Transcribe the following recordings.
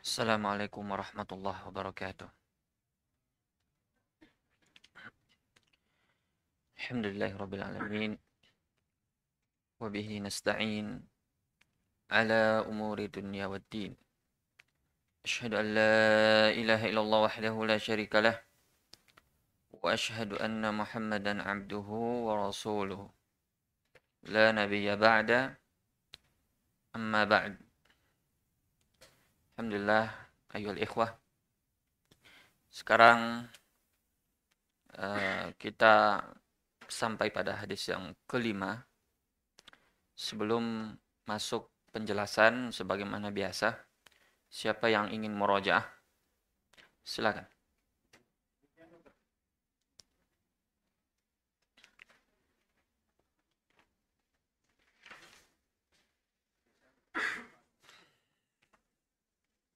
السلام عليكم ورحمة الله وبركاته. الحمد لله رب العالمين وبه نستعين على أمور الدنيا والدين. أشهد أن لا إله إلا الله وحده لا شريك له وأشهد أن محمدا عبده ورسوله. لا نبي بعد أما بعد. Alhamdulillah ayol ikhwah. Sekarang uh, kita sampai pada hadis yang kelima. Sebelum masuk penjelasan sebagaimana biasa siapa yang ingin merojaah silakan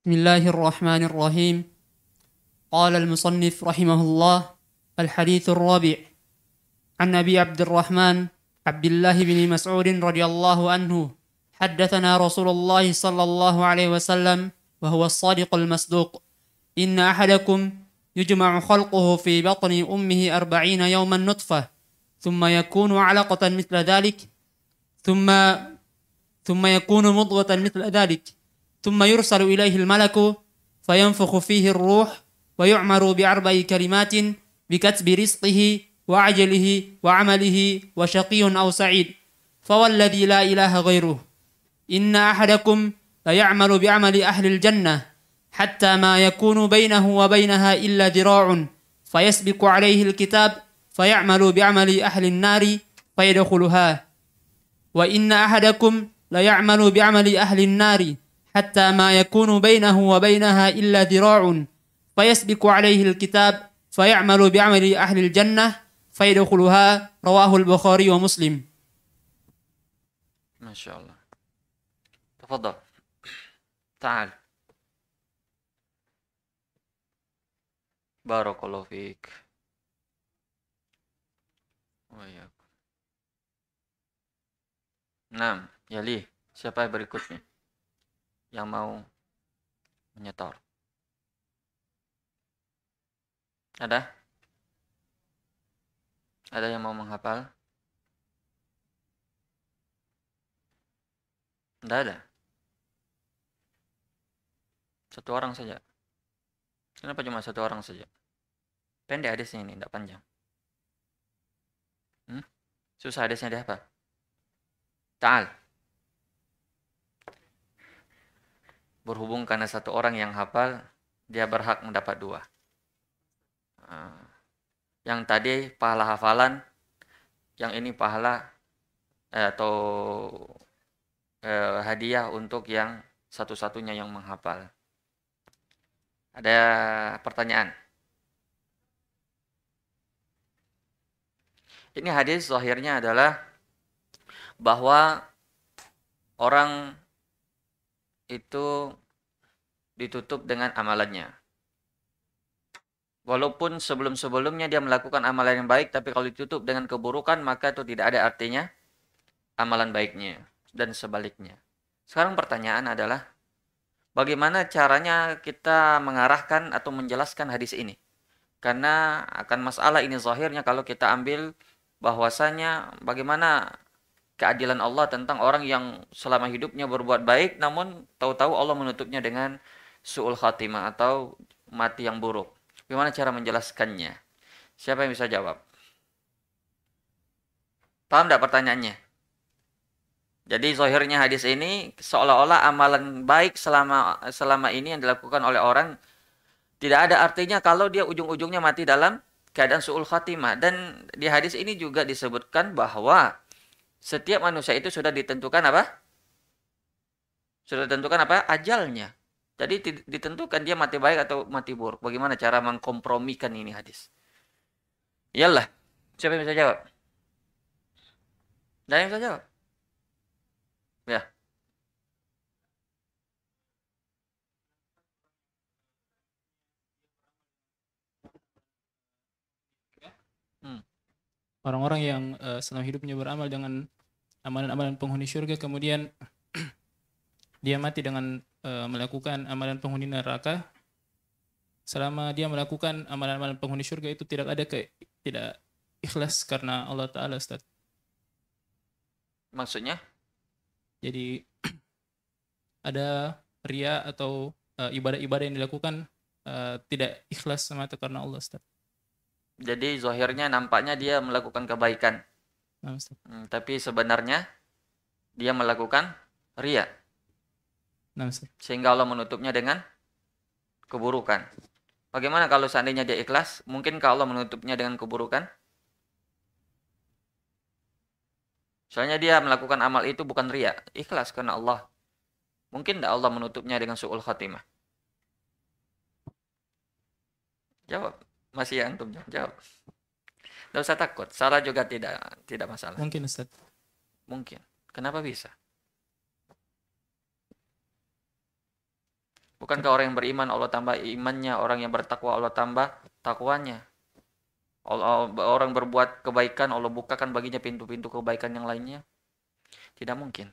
بسم الله الرحمن الرحيم. قال المصنف رحمه الله الحديث الرابع. عن أبي عبد الرحمن عبد الله بن مسعود رضي الله عنه حدثنا رسول الله صلى الله عليه وسلم وهو الصادق المصدوق. إن أحدكم يجمع خلقه في بطن أمه أربعين يوما نطفة ثم يكون علقة مثل ذلك ثم ثم يكون مضغة مثل ذلك. ثم يرسل إليه الملك فينفخ فيه الروح ويعمر بأربع كلمات بكتب رزقه وعجله وعمله وشقي أو سعيد. فوالذي لا إله غيره. إن أحدكم ليعمل بعمل أهل الجنة حتى ما يكون بينه وبينها إلا ذراع فيسبق عليه الكتاب فيعمل بعمل أهل النار فيدخلها. وإن أحدكم ليعمل بعمل أهل النار حتى ما يكون بينه وبينها إلا ذراع فيسبق عليه الكتاب فيعمل بعمل أهل الجنة فيدخلها رواه البخاري ومسلم. ما شاء الله. تفضل. تعال. بارك الله فيك. وإياكم نعم يليه. Siapa berikutnya? Yang mau menyetor? Ada? Ada yang mau menghafal? Tidak ada. Satu orang saja. Kenapa cuma satu orang saja? Pendek hadisnya ini, tidak panjang. Hmm? Susah hadisnya dia apa? Ta'al. Berhubung karena satu orang yang hafal dia berhak mendapat dua. Ah. Yang tadi pahala hafalan, yang ini pahala eh, atau eh, hadiah untuk yang satu-satunya yang menghafal. Ada pertanyaan? Ini hadis zahirnya adalah bahwa orang itu ditutup dengan amalannya. Walaupun sebelum-sebelumnya dia melakukan amalan yang baik, tapi kalau ditutup dengan keburukan, maka itu tidak ada artinya amalan baiknya. Dan sebaliknya. Sekarang pertanyaan adalah, bagaimana caranya kita mengarahkan atau menjelaskan hadis ini? Karena akan masalah ini zahirnya kalau kita ambil bahwasanya bagaimana keadilan Allah tentang orang yang selama hidupnya berbuat baik namun tahu-tahu Allah menutupnya dengan su'ul khatimah atau mati yang buruk. Bagaimana cara menjelaskannya? Siapa yang bisa jawab? Paham tidak pertanyaannya? Jadi zohirnya hadis ini seolah-olah amalan baik selama selama ini yang dilakukan oleh orang tidak ada artinya kalau dia ujung-ujungnya mati dalam keadaan su'ul khatimah. Dan di hadis ini juga disebutkan bahwa setiap manusia itu sudah ditentukan apa? Sudah ditentukan apa? Ajalnya. Jadi ditentukan dia mati baik atau mati buruk. Bagaimana cara mengkompromikan ini hadis? Iyalah. Siapa yang bisa jawab? Dan yang bisa jawab? Ya. Hmm. Orang-orang yang uh, selama hidupnya beramal dengan amalan-amalan penghuni surga kemudian dia mati dengan uh, melakukan amalan penghuni neraka selama dia melakukan amalan-amalan penghuni surga itu tidak ada ke tidak ikhlas karena Allah Taala Ustaz. Maksudnya? Jadi ada ria atau uh, ibadah-ibadah yang dilakukan uh, tidak ikhlas semata karena Allah Ustaz. Jadi zahirnya nampaknya dia melakukan kebaikan. Nah. Hmm, tapi sebenarnya dia melakukan ria. Nah. Sehingga Allah menutupnya dengan keburukan. Bagaimana kalau seandainya dia ikhlas? Mungkinkah Allah menutupnya dengan keburukan? Soalnya dia melakukan amal itu bukan ria, ikhlas karena Allah. Mungkin tidak Allah menutupnya dengan su'ul khatimah? Jawab. Masih antum jawab. Tidak usah takut. Salah juga tidak tidak masalah. Mungkin Ustaz. Mungkin. Kenapa bisa? Bukankah orang yang beriman Allah tambah imannya, orang yang bertakwa Allah tambah takwanya. Allah, orang berbuat kebaikan Allah bukakan baginya pintu-pintu kebaikan yang lainnya. Tidak mungkin.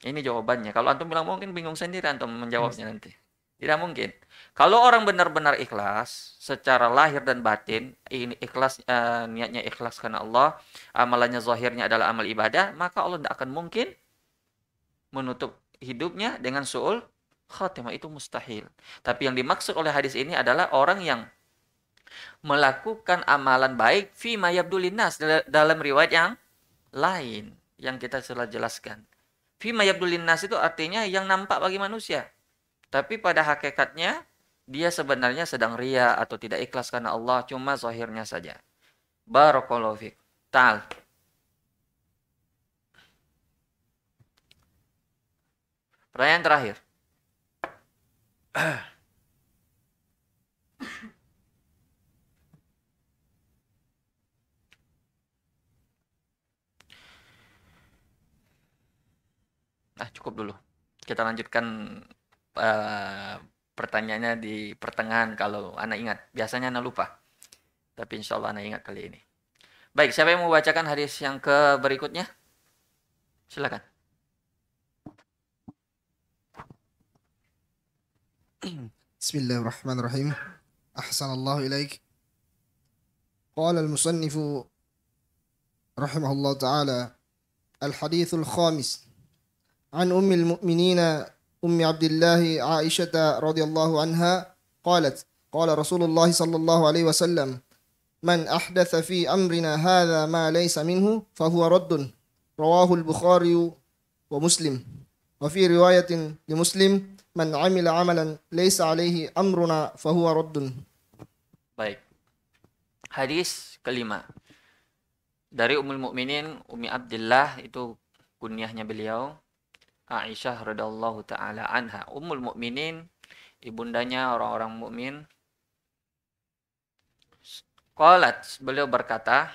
Ini jawabannya. Kalau antum bilang mungkin bingung sendiri antum menjawabnya nanti. Tidak mungkin. Kalau orang benar-benar ikhlas secara lahir dan batin, ini ikhlas uh, niatnya ikhlas karena Allah, amalannya zahirnya adalah amal ibadah, maka Allah tidak akan mungkin menutup hidupnya dengan suul khatimah itu mustahil. Tapi yang dimaksud oleh hadis ini adalah orang yang melakukan amalan baik fi mayabdulinas dalam riwayat yang lain yang kita telah jelaskan. Fi mayabdulinas itu artinya yang nampak bagi manusia. Tapi pada hakikatnya dia sebenarnya sedang ria atau tidak ikhlas karena Allah cuma zahirnya saja. Barakallahu fiik. Ta'al. Pertanyaan terakhir. Nah, cukup dulu. Kita lanjutkan uh, pertanyaannya di pertengahan kalau anak ingat. Biasanya anak lupa. Tapi insya Allah anak ingat kali ini. Baik, siapa yang mau bacakan hadis yang ke berikutnya? Silakan. بسم الله الرحمن الرحيم أحسن الله إليك قال المصنف رحمه الله تعالى الحديث الخامس عن أم المؤمنين أم عبد الله عائشة رضي الله عنها قالت قال رسول الله صلى الله عليه وسلم من أحدث في أمرنا هذا ما ليس منه فهو رد رواه البخاري ومسلم وفي رواية لمسلم man amila amalan laisa alaihi amruna fahuwa raddun. Baik. Hadis kelima. Dari Ummul Mukminin Ummi Abdullah itu kunyahnya beliau Aisyah radhiyallahu taala anha. Ummul Mukminin ibundanya orang-orang mukmin. Qalat beliau berkata,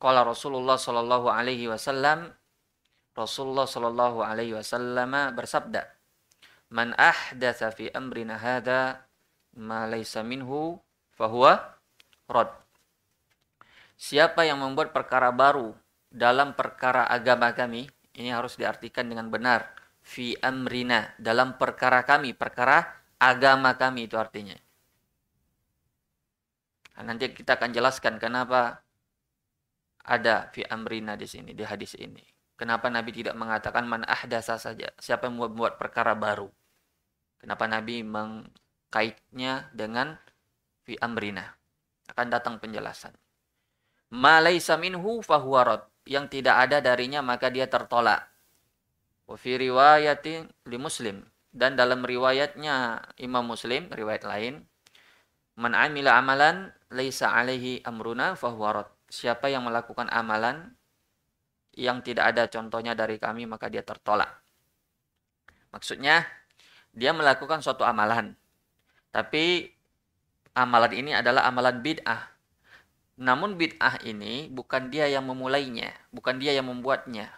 qala Rasulullah sallallahu alaihi wasallam Rasulullah sallallahu alaihi wasallam bersabda, man ahdatsa fi amrina hadza ma laysa minhu fahuwa rad. Siapa yang membuat perkara baru dalam perkara agama kami, ini harus diartikan dengan benar. Fi amrina, dalam perkara kami, perkara agama kami itu artinya. Nah, nanti kita akan jelaskan kenapa ada fi amrina di sini, di hadis ini. Kenapa Nabi tidak mengatakan man ahdasa saja? Siapa yang membuat perkara baru? Kenapa Nabi mengkaitnya dengan fi amrina? Akan datang penjelasan. Malaysa minhu fahuwarot. Yang tidak ada darinya maka dia tertolak. Wa fi riwayatin li muslim. Dan dalam riwayatnya Imam Muslim, riwayat lain. Man amila amalan laisa alaihi amruna fahuwarot. Siapa yang melakukan amalan yang tidak ada contohnya dari kami maka dia tertolak. Maksudnya dia melakukan suatu amalan. Tapi amalan ini adalah amalan bid'ah. Namun bid'ah ini bukan dia yang memulainya, bukan dia yang membuatnya,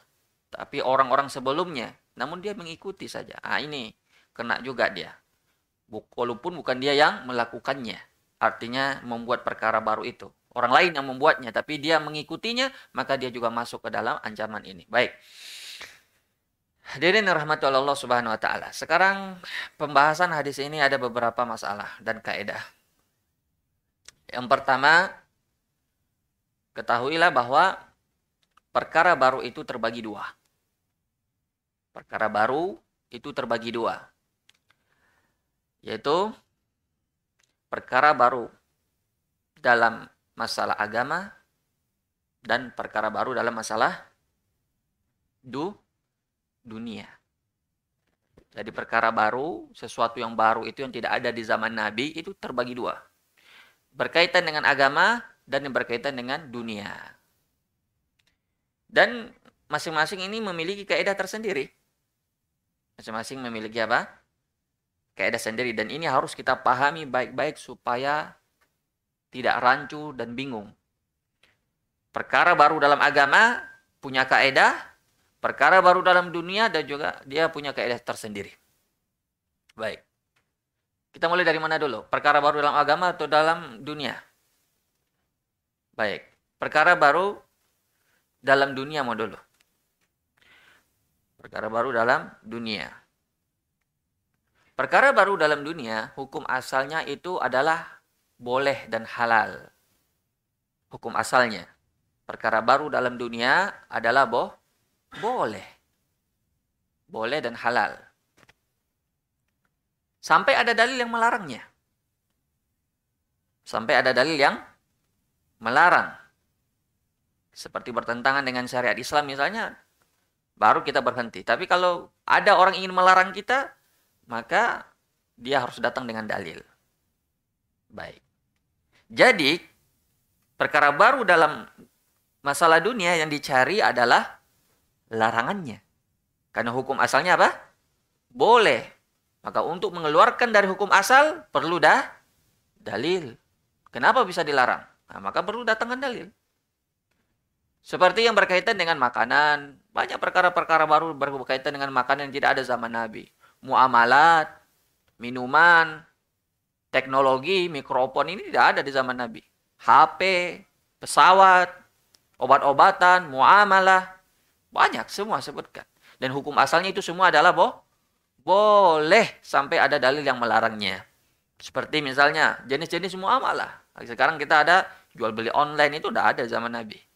tapi orang-orang sebelumnya. Namun dia mengikuti saja. Ah ini kena juga dia. Walaupun bukan dia yang melakukannya. Artinya membuat perkara baru itu orang lain yang membuatnya, tapi dia mengikutinya, maka dia juga masuk ke dalam ancaman ini. Baik. Hadirin rahmati Allah Subhanahu wa taala. Sekarang pembahasan hadis ini ada beberapa masalah dan kaidah. Yang pertama, ketahuilah bahwa perkara baru itu terbagi dua. Perkara baru itu terbagi dua. Yaitu perkara baru dalam masalah agama dan perkara baru dalam masalah du dunia. Jadi perkara baru, sesuatu yang baru itu yang tidak ada di zaman Nabi itu terbagi dua. Berkaitan dengan agama dan yang berkaitan dengan dunia. Dan masing-masing ini memiliki kaidah tersendiri. Masing-masing memiliki apa? Kaidah sendiri dan ini harus kita pahami baik-baik supaya tidak rancu dan bingung. Perkara baru dalam agama punya kaidah, perkara baru dalam dunia dan juga dia punya kaidah tersendiri. Baik. Kita mulai dari mana dulu? Perkara baru dalam agama atau dalam dunia? Baik. Perkara baru dalam dunia mau dulu. Perkara baru dalam dunia. Perkara baru dalam dunia, hukum asalnya itu adalah boleh dan halal. Hukum asalnya. Perkara baru dalam dunia adalah boh, boleh. Boleh dan halal. Sampai ada dalil yang melarangnya. Sampai ada dalil yang melarang. Seperti bertentangan dengan syariat Islam misalnya, baru kita berhenti. Tapi kalau ada orang ingin melarang kita, maka dia harus datang dengan dalil. Baik. Jadi, perkara baru dalam masalah dunia yang dicari adalah larangannya. Karena hukum asalnya apa? Boleh. Maka untuk mengeluarkan dari hukum asal perlu dah dalil. Kenapa bisa dilarang? Nah, maka perlu datangkan dalil. Seperti yang berkaitan dengan makanan. Banyak perkara-perkara baru berkaitan dengan makanan yang tidak ada zaman Nabi. Muamalat, minuman, teknologi, mikrofon ini tidak ada di zaman Nabi. HP, pesawat, obat-obatan, muamalah. Banyak semua sebutkan. Dan hukum asalnya itu semua adalah boh, boleh sampai ada dalil yang melarangnya. Seperti misalnya jenis-jenis muamalah. Sekarang kita ada jual beli online itu udah ada zaman Nabi.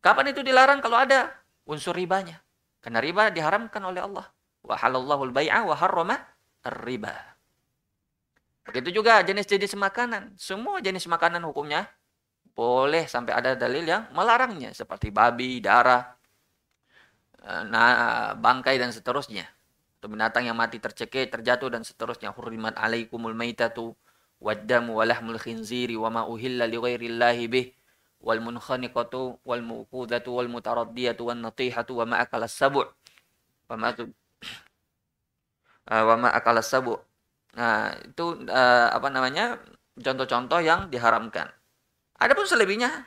Kapan itu dilarang kalau ada unsur ribanya? Karena riba diharamkan oleh Allah. Wa halallahu wa harrama riba Begitu juga jenis-jenis makanan. Semua jenis makanan hukumnya boleh sampai ada dalil yang melarangnya seperti babi, darah, eh, bangkai dan seterusnya. Atau binatang yang mati tercekik, terjatuh dan seterusnya. Hurrimat alaikumul maitatu waddamu walahmul khinziri wa ma li bih wal munkhaniqatu wal muqudatu wal mutaraddiyatu wan natihatu wa ma akala sabu' wa ma uh, wa ma akala sabu' nah itu uh, apa namanya contoh-contoh yang diharamkan. Adapun selebihnya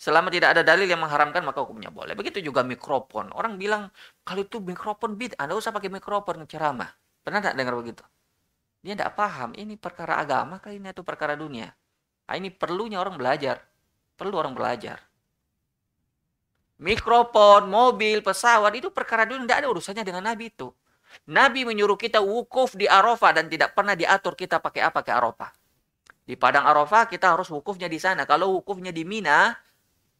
selama tidak ada dalil yang mengharamkan maka hukumnya boleh. Begitu juga mikrofon. Orang bilang kalau itu mikrofon bid anda usah pakai mikrofon ceramah. Pernah tidak dengar begitu? Dia tidak paham ini perkara agama kali ini itu perkara dunia? Nah, ini perlunya orang belajar Perlu orang belajar. Mikrofon, mobil, pesawat itu perkara dunia tidak ada urusannya dengan Nabi itu. Nabi menyuruh kita wukuf di Arafah dan tidak pernah diatur kita pakai apa ke Arafah. Di Padang Arafah kita harus wukufnya di sana. Kalau wukufnya di Mina,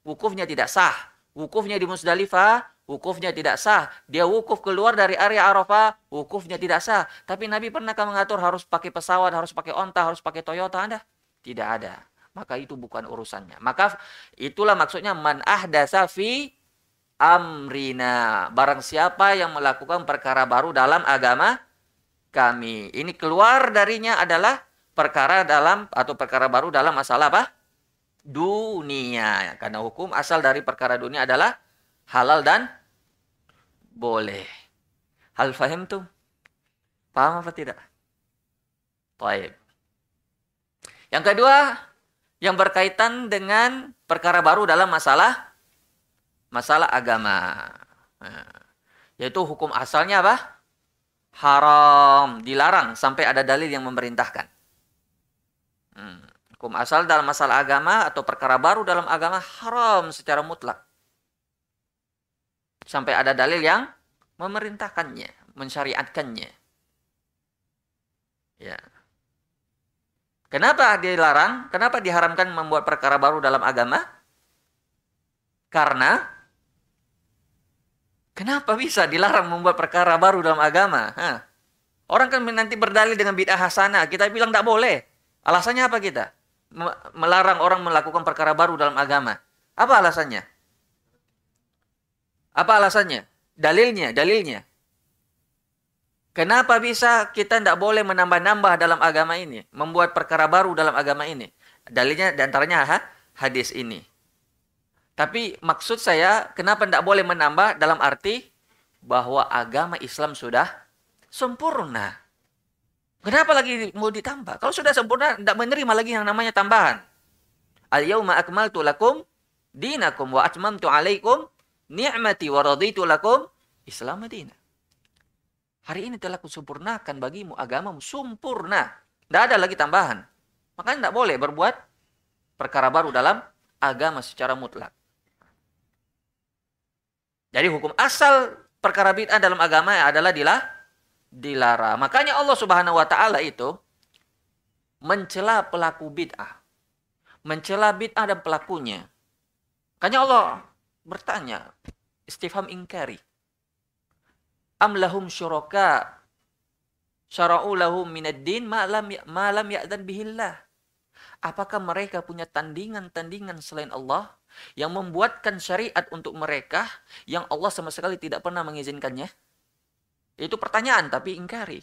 wukufnya tidak sah. Wukufnya di Musdalifah, wukufnya tidak sah. Dia wukuf keluar dari area Arafah, wukufnya tidak sah. Tapi Nabi pernahkah mengatur harus pakai pesawat, harus pakai onta, harus pakai Toyota Anda? Tidak ada maka itu bukan urusannya. Maka itulah maksudnya man ahdasa fi amrina. Barang siapa yang melakukan perkara baru dalam agama kami. Ini keluar darinya adalah perkara dalam atau perkara baru dalam masalah apa? Dunia. Karena hukum asal dari perkara dunia adalah halal dan boleh. Hal fahim tuh? Paham apa tidak? Baik. Yang kedua, yang berkaitan dengan perkara baru dalam masalah masalah agama. Nah, yaitu hukum asalnya apa? Haram, dilarang sampai ada dalil yang memerintahkan. Hmm. Hukum asal dalam masalah agama atau perkara baru dalam agama haram secara mutlak. Sampai ada dalil yang memerintahkannya, mensyariatkannya. Ya. Kenapa dilarang? Kenapa diharamkan membuat perkara baru dalam agama? Karena kenapa bisa dilarang membuat perkara baru dalam agama? Hah. Orang kan nanti berdalil dengan bid'ah hasanah. Kita bilang tidak boleh. Alasannya apa kita? Melarang orang melakukan perkara baru dalam agama. Apa alasannya? Apa alasannya? Dalilnya, dalilnya. Kenapa bisa kita tidak boleh menambah-nambah dalam agama ini? Membuat perkara baru dalam agama ini? Dalilnya di antaranya ha? hadis ini. Tapi maksud saya, kenapa tidak boleh menambah dalam arti bahwa agama Islam sudah sempurna. Kenapa lagi mau ditambah? Kalau sudah sempurna, tidak menerima lagi yang namanya tambahan. Al-yawma akmaltu lakum dinakum wa atmamtu alaikum ni'mati wa raditu lakum Islam. Hari ini telah kusempurnakan bagimu agamamu sempurna. Tidak ada lagi tambahan. Makanya tidak boleh berbuat perkara baru dalam agama secara mutlak. Jadi hukum asal perkara bid'ah dalam agama adalah dilah dilarang. Makanya Allah Subhanahu wa taala itu mencela pelaku bid'ah. Mencela bid'ah dan pelakunya. Makanya Allah bertanya, istifham ingkari. Am lahum syuraka syara'u lahum minad din ya, ma lam ya'dan bihillah. Apakah mereka punya tandingan-tandingan selain Allah yang membuatkan syariat untuk mereka yang Allah sama sekali tidak pernah mengizinkannya? Itu pertanyaan tapi ingkari.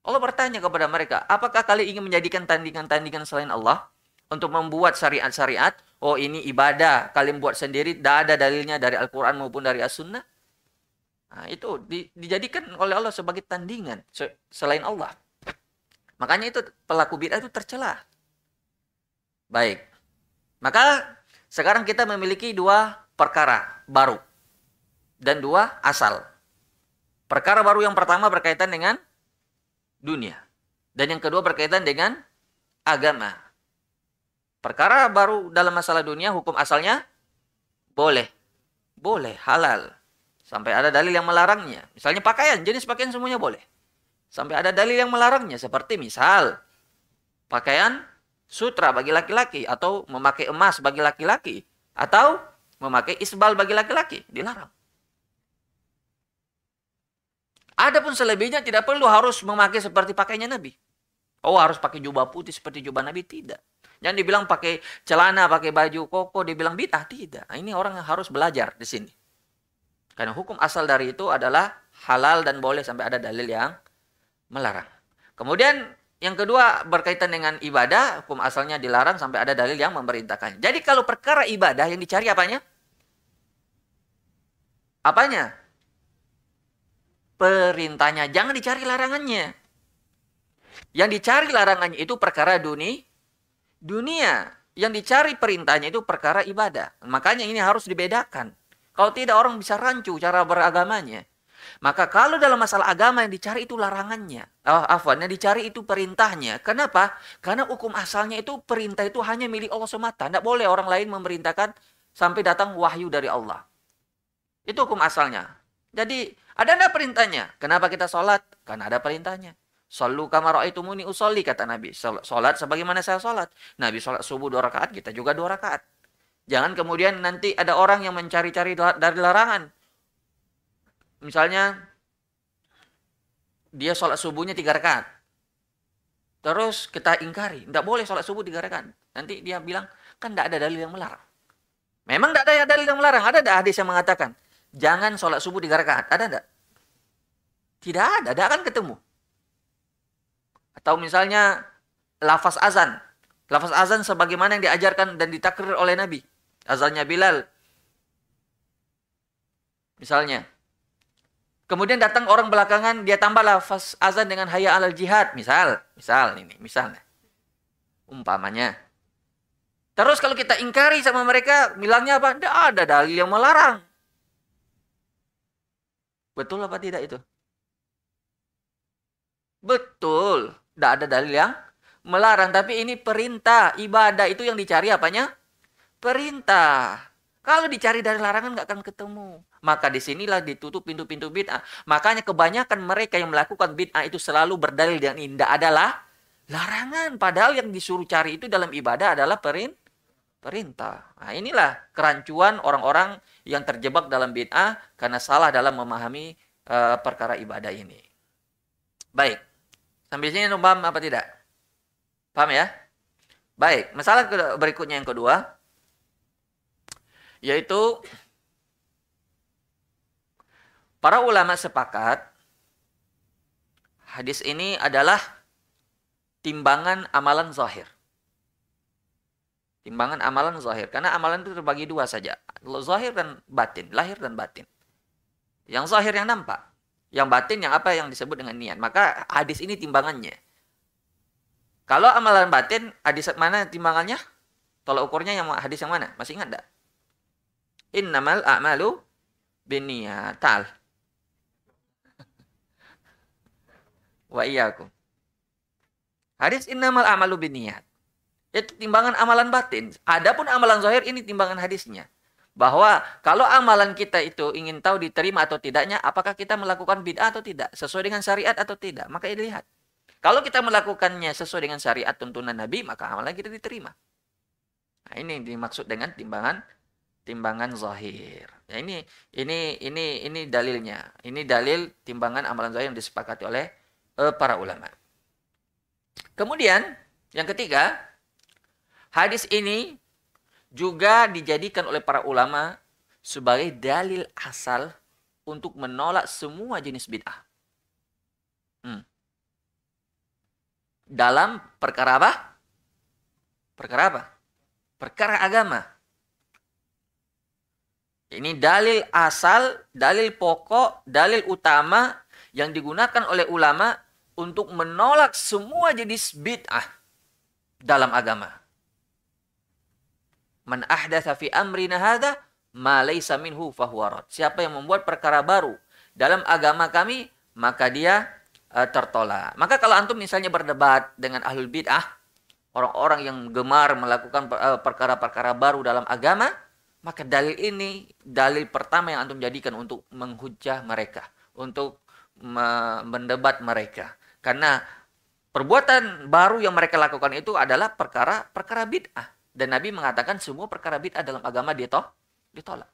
Allah bertanya kepada mereka, apakah kalian ingin menjadikan tandingan-tandingan selain Allah? Untuk membuat syariat-syariat, oh ini ibadah, kalian buat sendiri, tidak ada dalilnya dari Al-Quran maupun dari As-Sunnah. Nah, itu di, dijadikan oleh Allah sebagai tandingan selain Allah. Makanya itu pelaku bid'ah itu tercela. Baik. Maka sekarang kita memiliki dua perkara baru dan dua asal. Perkara baru yang pertama berkaitan dengan dunia. Dan yang kedua berkaitan dengan agama. Perkara baru dalam masalah dunia hukum asalnya boleh. Boleh, halal. Sampai ada dalil yang melarangnya. Misalnya pakaian, jenis pakaian semuanya boleh. Sampai ada dalil yang melarangnya. Seperti misal, pakaian sutra bagi laki-laki. Atau memakai emas bagi laki-laki. Atau memakai isbal bagi laki-laki. Dilarang. Adapun selebihnya tidak perlu harus memakai seperti pakainya Nabi. Oh harus pakai jubah putih seperti jubah Nabi tidak. Jangan dibilang pakai celana, pakai baju koko, dibilang bid'ah tidak. Nah, ini orang yang harus belajar di sini. Karena hukum asal dari itu adalah halal dan boleh sampai ada dalil yang melarang. Kemudian yang kedua berkaitan dengan ibadah, hukum asalnya dilarang sampai ada dalil yang memerintahkannya. Jadi kalau perkara ibadah yang dicari apanya? Apanya? perintahnya, jangan dicari larangannya. Yang dicari larangannya itu perkara dunia, dunia. Yang dicari perintahnya itu perkara ibadah. Makanya ini harus dibedakan. Kalau tidak orang bisa rancu cara beragamanya. Maka kalau dalam masalah agama yang dicari itu larangannya. Oh, afwan, yang dicari itu perintahnya. Kenapa? Karena hukum asalnya itu perintah itu hanya milik Allah semata. Tidak boleh orang lain memerintahkan sampai datang wahyu dari Allah. Itu hukum asalnya. Jadi ada enggak perintahnya? Kenapa kita sholat? Karena ada perintahnya. Sallu kamar muni usolli kata Nabi. Sholat sebagaimana saya sholat. Nabi sholat subuh dua rakaat, kita juga dua rakaat. Jangan kemudian nanti ada orang yang mencari-cari dari larangan. Misalnya dia sholat subuhnya tiga rakaat. Terus kita ingkari, tidak boleh sholat subuh tiga rakaat. Nanti dia bilang, kan tidak ada dalil yang melarang. Memang tidak ada dalil yang melarang. Ada tidak hadis yang mengatakan, jangan sholat subuh tiga rakaat. Ada tidak? Tidak ada, tidak akan ketemu. Atau misalnya lafaz azan. Lafaz azan sebagaimana yang diajarkan dan ditakrir oleh Nabi. Azannya Bilal. Misalnya. Kemudian datang orang belakangan, dia tambah lafaz azan dengan hayya alal jihad. Misal, misal ini, misalnya. Umpamanya. Terus kalau kita ingkari sama mereka, bilangnya apa? Tidak ada dalil yang melarang. Betul apa tidak itu? Betul. Tidak ada dalil yang melarang. Tapi ini perintah. Ibadah itu yang dicari apanya? Perintah. Kalau dicari dari larangan nggak akan ketemu. Maka di sinilah ditutup pintu-pintu bid'ah. Makanya kebanyakan mereka yang melakukan bid'ah itu selalu berdalil dengan indah adalah larangan. Padahal yang disuruh cari itu dalam ibadah adalah perin perintah. Nah inilah kerancuan orang-orang yang terjebak dalam bid'ah karena salah dalam memahami uh, perkara ibadah ini. Baik. Sampai sini paham apa tidak? Paham ya? Baik, masalah berikutnya yang kedua yaitu para ulama sepakat hadis ini adalah timbangan amalan zahir. Timbangan amalan zahir. Karena amalan itu terbagi dua saja. Zahir dan batin. Lahir dan batin. Yang zahir yang nampak. Yang batin yang apa yang disebut dengan niat. Maka hadis ini timbangannya. Kalau amalan batin, hadis mana timbangannya? Tolak ukurnya yang hadis yang mana? Masih ingat enggak? Innamal a'malu binniyatal. Wa iyyakum. Hadis innamal a'malu binniyat. Itu timbangan amalan batin. Adapun amalan zahir ini timbangan hadisnya. Bahwa kalau amalan kita itu ingin tahu diterima atau tidaknya, apakah kita melakukan bid'ah atau tidak, sesuai dengan syariat atau tidak, maka dilihat. Kalau kita melakukannya sesuai dengan syariat tuntunan Nabi, maka amalan kita diterima. Nah, ini dimaksud dengan timbangan timbangan zahir. Ya, ini ini ini ini dalilnya. Ini dalil timbangan amalan zahir yang disepakati oleh uh, para ulama. Kemudian yang ketiga, hadis ini juga dijadikan oleh para ulama sebagai dalil asal untuk menolak semua jenis bid'ah. Hmm. Dalam perkara apa? Perkara apa? Perkara agama. Ini dalil asal, dalil pokok, dalil utama yang digunakan oleh ulama untuk menolak semua jenis bid'ah dalam agama. Man ahdatha fi amrina hadha ma laysa minhu fahuwa Siapa yang membuat perkara baru dalam agama kami, maka dia uh, tertolak. Maka kalau antum misalnya berdebat dengan ahlul bid'ah, orang-orang yang gemar melakukan eh, perkara-perkara baru dalam agama, maka dalil ini dalil pertama yang antum jadikan untuk menghujah mereka, untuk mendebat mereka. Karena perbuatan baru yang mereka lakukan itu adalah perkara perkara bid'ah. Dan Nabi mengatakan semua perkara bid'ah dalam agama dia toh ditolak.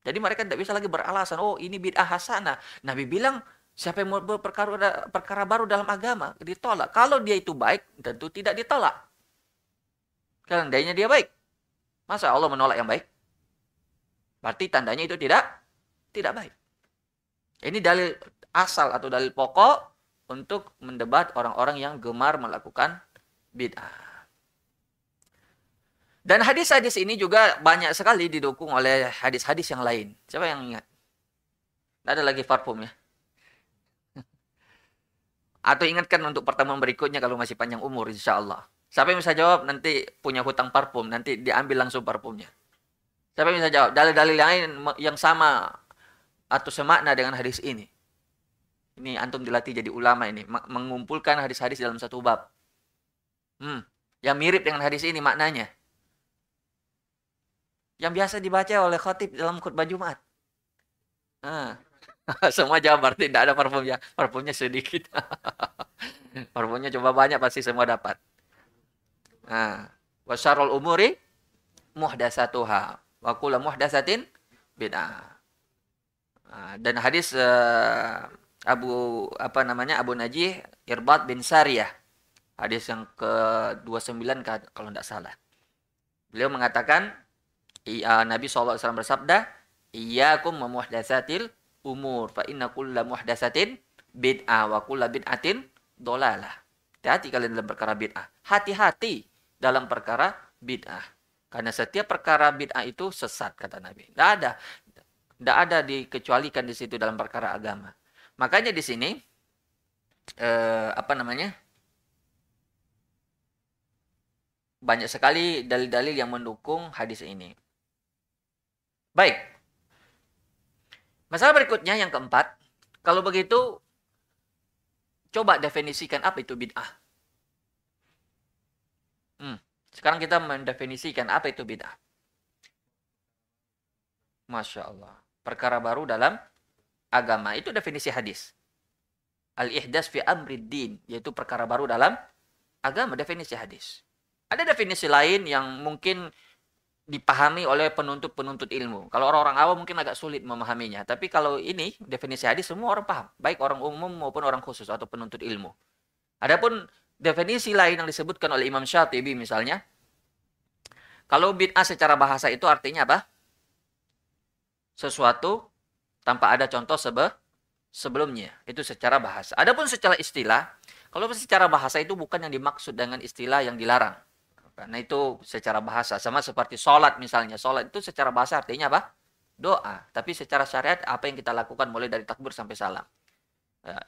Jadi mereka tidak bisa lagi beralasan, oh ini bid'ah hasanah. Nabi bilang siapa yang mau perkara perkara baru dalam agama ditolak. Kalau dia itu baik, tentu tidak ditolak. Karena dia baik. Masa Allah menolak yang baik? Berarti tandanya itu tidak tidak baik. Ini dalil asal atau dalil pokok untuk mendebat orang-orang yang gemar melakukan bid'ah. Dan hadis-hadis ini juga banyak sekali didukung oleh hadis-hadis yang lain. Siapa yang ingat? Ada lagi parfum ya. Atau ingatkan untuk pertemuan berikutnya kalau masih panjang umur insya Allah. Siapa yang bisa jawab nanti punya hutang parfum, nanti diambil langsung parfumnya. Siapa yang bisa jawab? Dalil-dalil lain yang sama atau semakna dengan hadis ini. Ini antum dilatih jadi ulama ini, mengumpulkan hadis-hadis dalam satu bab. Hmm, yang mirip dengan hadis ini maknanya. Yang biasa dibaca oleh khotib dalam khutbah Jumat. Nah, semua jawab berarti tidak ada parfumnya. Parfumnya sedikit. parfumnya coba banyak pasti semua dapat. Nah, wasyarul umuri muhdasatuha wa kullu muhdatsatin bid'ah. Ah, dan hadis uh, Abu apa namanya Abu Najih Irbad bin Sariyah. Hadis yang ke-29 kalau tidak salah. Beliau mengatakan iya, Nabi SAW bersabda, "Iyyakum memuhdatsatil umur fa inna kulla muhdatsatin bid'ah wa kulla bid'atin dolalah." Hati-hati kalian dalam perkara bid'ah. Hati-hati dalam perkara bid'ah. Karena setiap perkara bid'ah itu sesat kata Nabi. Tidak ada. Tidak ada dikecualikan di situ dalam perkara agama. Makanya di sini eh, apa namanya? Banyak sekali dalil-dalil yang mendukung hadis ini. Baik. Masalah berikutnya yang keempat, kalau begitu coba definisikan apa itu bid'ah. Hmm. Sekarang kita mendefinisikan apa itu bid'ah. Masya Allah. Perkara baru dalam agama. Itu definisi hadis. Al-ihdas fi amriddin. Yaitu perkara baru dalam agama. Definisi hadis. Ada definisi lain yang mungkin dipahami oleh penuntut-penuntut ilmu. Kalau orang-orang awam mungkin agak sulit memahaminya. Tapi kalau ini definisi hadis semua orang paham. Baik orang umum maupun orang khusus atau penuntut ilmu. Adapun definisi lain yang disebutkan oleh Imam Syatibi misalnya. Kalau bid'ah secara bahasa itu artinya apa? Sesuatu tanpa ada contoh sebe sebelumnya. Itu secara bahasa. Adapun secara istilah, kalau secara bahasa itu bukan yang dimaksud dengan istilah yang dilarang. Karena itu secara bahasa. Sama seperti sholat misalnya. Sholat itu secara bahasa artinya apa? Doa. Tapi secara syariat apa yang kita lakukan mulai dari takbir sampai salam. Ya.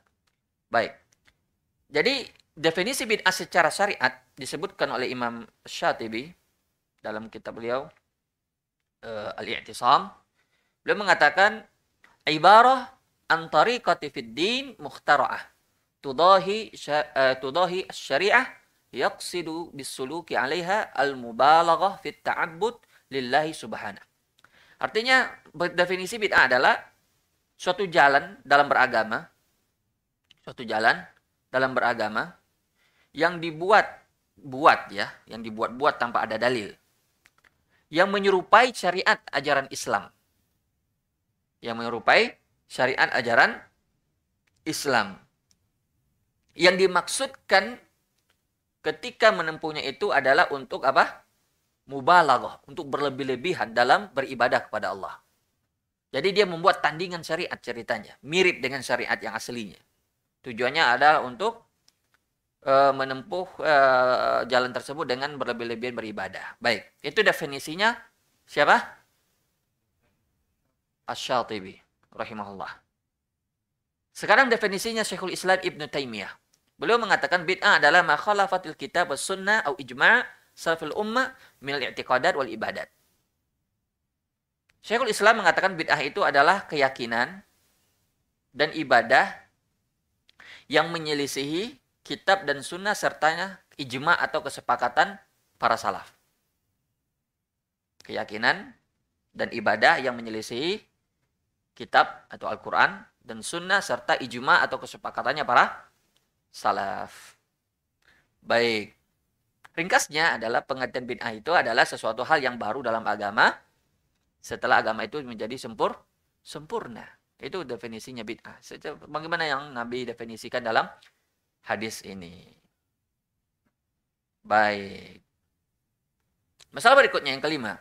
Baik. Jadi definisi bid'ah secara syariat disebutkan oleh Imam Syatibi dalam kitab beliau uh, Al-I'tisam. Beliau mengatakan ibarah antariqati fid din mukhtara'ah tudahi uh, tudahi syariah yaqsidu bisuluki 'alaiha al-mubalaghah fit ta'abbud lillahi subhanahu. Artinya definisi bid'ah adalah suatu jalan dalam beragama, suatu jalan dalam beragama yang dibuat buat ya, yang dibuat-buat tanpa ada dalil. Yang menyerupai syariat ajaran Islam. Yang menyerupai syariat ajaran Islam. Yang dimaksudkan ketika menempuhnya itu adalah untuk apa? Mubalaghah, untuk berlebih-lebihan dalam beribadah kepada Allah. Jadi dia membuat tandingan syariat ceritanya, mirip dengan syariat yang aslinya. Tujuannya adalah untuk uh, menempuh uh, jalan tersebut dengan berlebih-lebihan beribadah. Baik, itu definisinya siapa? Asy-Syatibi rahimahullah. Sekarang definisinya Syekhul Islam Ibn Taimiyah. Beliau mengatakan bid'ah adalah ma khalafatil kitab was sunnah au ijma' salafil ummah min al-i'tiqadat wal ibadat. Syekhul Islam mengatakan bid'ah itu adalah keyakinan dan ibadah yang menyelisihi kitab dan sunnah sertanya ijma atau kesepakatan para salaf. Keyakinan dan ibadah yang menyelisihi kitab atau Al-Quran dan sunnah serta ijma atau kesepakatannya para salaf. Baik. Ringkasnya adalah pengertian bid'ah itu adalah sesuatu hal yang baru dalam agama setelah agama itu menjadi sempur sempurna. Itu definisinya bid'ah. Bagaimana yang Nabi definisikan dalam hadis ini. Baik. Masalah berikutnya yang kelima.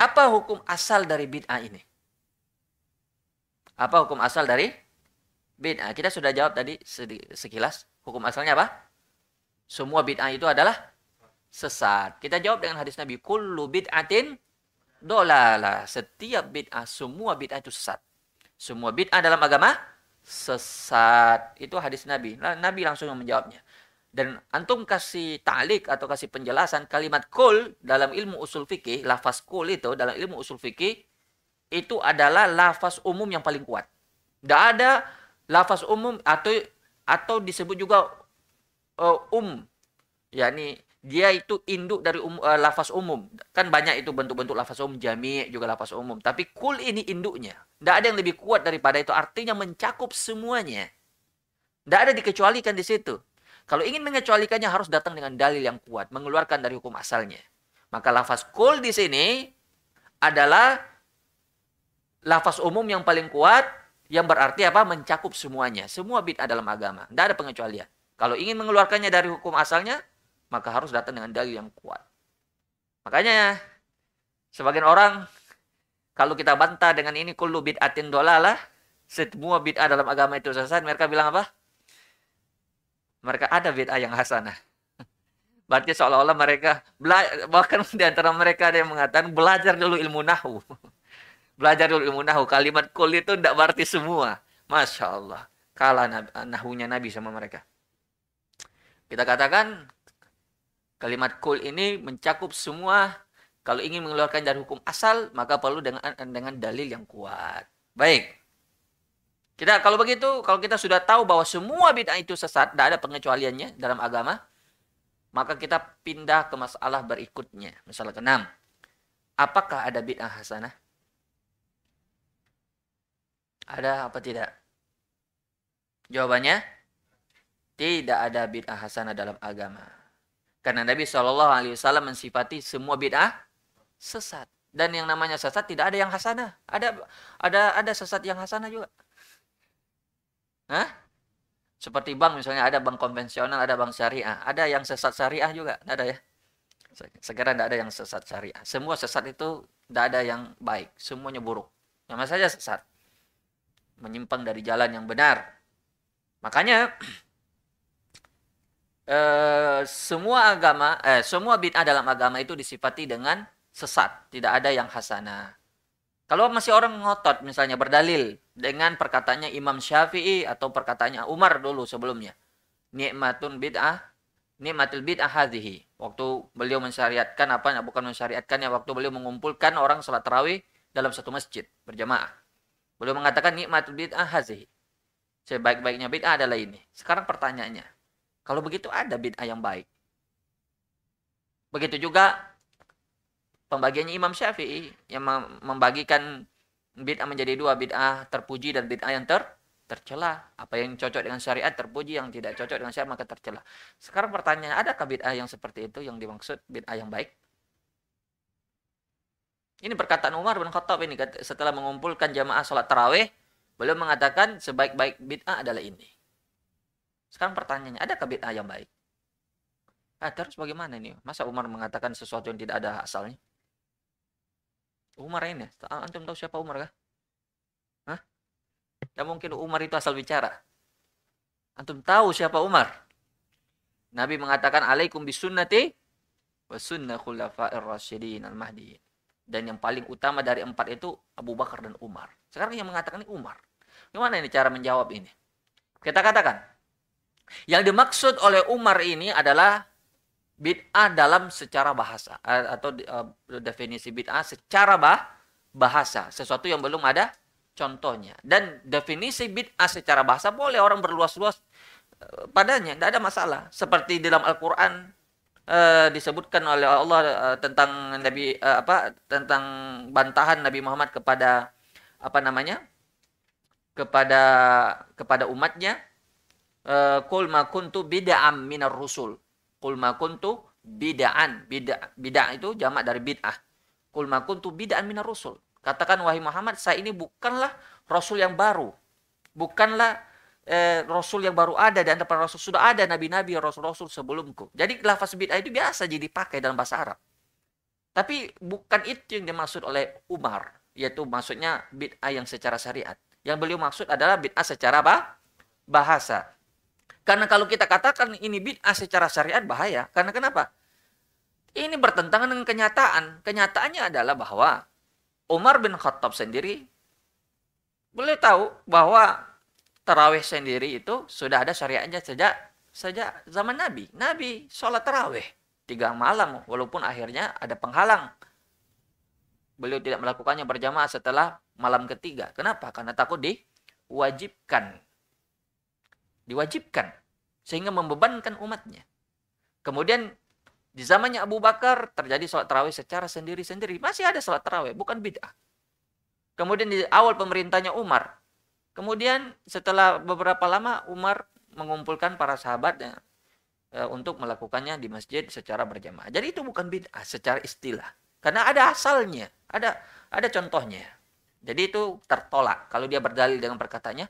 Apa hukum asal dari bid'ah ini? Apa hukum asal dari bid'ah. Kita sudah jawab tadi sekilas. Hukum asalnya apa? Semua bid'ah itu adalah sesat. Kita jawab dengan hadis Nabi. Kullu bid'atin dolala. Setiap bid'ah, semua bid'ah itu sesat. Semua bid'ah dalam agama sesat. Itu hadis Nabi. Nabi langsung menjawabnya. Dan antum kasih ta'lik atau kasih penjelasan kalimat kul dalam ilmu usul fikih, lafaz kul itu dalam ilmu usul fikih itu adalah lafaz umum yang paling kuat. Tidak ada lafaz umum atau atau disebut juga uh, um yakni dia itu induk dari um, uh, lafaz umum kan banyak itu bentuk-bentuk lafaz umum jami juga lafaz umum tapi kul ini induknya tidak ada yang lebih kuat daripada itu artinya mencakup semuanya tidak ada dikecualikan di situ kalau ingin mengecualikannya harus datang dengan dalil yang kuat mengeluarkan dari hukum asalnya maka lafaz kul di sini adalah lafaz umum yang paling kuat yang berarti apa? Mencakup semuanya. Semua bid'ah dalam agama. Tidak ada pengecualian. Kalau ingin mengeluarkannya dari hukum asalnya, maka harus datang dengan dalil yang kuat. Makanya, sebagian orang, kalau kita bantah dengan ini, kullu bid'atin dolalah, semua bid'ah dalam agama itu sesat, mereka bilang apa? Mereka ada bid'ah yang hasanah. Berarti seolah-olah mereka, bahkan di antara mereka ada yang mengatakan, belajar dulu ilmu nahu. Belajar dulu ilmu nahu. Kalimat kul itu tidak berarti semua. Masya Allah. Kalah nahunya Nabi sama mereka. Kita katakan kalimat kul ini mencakup semua. Kalau ingin mengeluarkan dari hukum asal, maka perlu dengan dengan dalil yang kuat. Baik. Kita kalau begitu, kalau kita sudah tahu bahwa semua bid'ah itu sesat, tidak ada pengecualiannya dalam agama, maka kita pindah ke masalah berikutnya. Masalah keenam. Apakah ada bid'ah hasanah? Ada apa tidak? Jawabannya tidak ada bid'ah hasanah dalam agama. Karena Nabi Shallallahu Alaihi Wasallam mensifati semua bid'ah sesat. Dan yang namanya sesat tidak ada yang hasanah. Ada ada ada sesat yang hasanah juga. Hah? Seperti bank misalnya ada bank konvensional, ada bank syariah. Ada yang sesat syariah juga, tidak ada ya. Sekarang tidak ada yang sesat syariah. Semua sesat itu tidak ada yang baik, semuanya buruk. Nama saja sesat. Menyimpang dari jalan yang benar. Makanya eh, semua agama, eh, semua bid'ah dalam agama itu disifati dengan sesat, tidak ada yang hasanah. Kalau masih orang ngotot misalnya berdalil dengan perkataannya Imam Syafi'i atau perkataannya Umar dulu sebelumnya. Nikmatun bid'ah, nikmatul bid'ah hadhihi. Waktu beliau mensyariatkan apa bukan mensyariatkan ya waktu beliau mengumpulkan orang salat tarawih dalam satu masjid berjamaah. Beliau mengatakan nikmatul bid'ah hadhihi. Sebaik-baiknya bid'ah adalah ini. Sekarang pertanyaannya, kalau begitu ada bid'ah yang baik. Begitu juga pembagiannya Imam Syafi'i yang membagikan bid'ah menjadi dua, bid'ah terpuji dan bid'ah yang ter tercela. Apa yang cocok dengan syariat terpuji, yang tidak cocok dengan syariat maka tercela. Sekarang pertanyaan, adakah bid'ah yang seperti itu yang dimaksud bid'ah yang baik? Ini perkataan Umar bin Khattab ini setelah mengumpulkan jamaah sholat tarawih, beliau mengatakan sebaik-baik bid'ah adalah ini. Sekarang pertanyaannya, adakah bid'ah yang baik? Ah, terus bagaimana ini? Masa Umar mengatakan sesuatu yang tidak ada asalnya? Umar ini. Antum tahu siapa Umar kah? Hah? Tidak mungkin Umar itu asal bicara. Antum tahu siapa Umar? Nabi mengatakan alaikum bisunnati wa sunnah khulafa'ir rasyidin al-mahdi. Dan yang paling utama dari empat itu Abu Bakar dan Umar. Sekarang yang mengatakan ini Umar. Gimana ini cara menjawab ini? Kita katakan, yang dimaksud oleh Umar ini adalah bid'ah dalam secara bahasa atau uh, definisi bid'ah secara bah, bahasa. Sesuatu yang belum ada contohnya. Dan definisi bid'ah secara bahasa boleh orang berluas-luas uh, padanya. Tidak ada masalah. Seperti dalam Al-Qur'an uh, disebutkan oleh Allah uh, tentang Nabi uh, apa tentang bantahan Nabi Muhammad kepada apa namanya kepada kepada umatnya kul ma kuntu bid'am minar rusul Kul ma kuntu bid'an. Bid'ah bid'ah itu jamak dari bid'ah. Kul ma kuntu bid'an minar rusul. Katakan wahai Muhammad, saya ini bukanlah rasul yang baru. Bukanlah eh, rasul yang baru ada dan para rasul sudah ada nabi-nabi rasul-rasul sebelumku. Jadi lafaz bid'ah itu biasa jadi dipakai dalam bahasa Arab. Tapi bukan itu yang dimaksud oleh Umar, yaitu maksudnya bid'ah yang secara syariat. Yang beliau maksud adalah bid'ah secara bah bahasa. Karena kalau kita katakan ini bid'ah secara syariat bahaya. Karena kenapa? Ini bertentangan dengan kenyataan. Kenyataannya adalah bahwa Umar bin Khattab sendiri boleh tahu bahwa tarawih sendiri itu sudah ada syariatnya sejak sejak zaman Nabi. Nabi sholat tarawih tiga malam walaupun akhirnya ada penghalang. Beliau tidak melakukannya berjamaah setelah malam ketiga. Kenapa? Karena takut diwajibkan diwajibkan sehingga membebankan umatnya. Kemudian di zamannya Abu Bakar terjadi sholat tarawih secara sendiri-sendiri. Masih ada sholat tarawih, bukan bid'ah. Kemudian di awal pemerintahnya Umar. Kemudian setelah beberapa lama Umar mengumpulkan para sahabatnya e, untuk melakukannya di masjid secara berjamaah. Jadi itu bukan bid'ah secara istilah. Karena ada asalnya, ada ada contohnya. Jadi itu tertolak kalau dia berdalil dengan perkataannya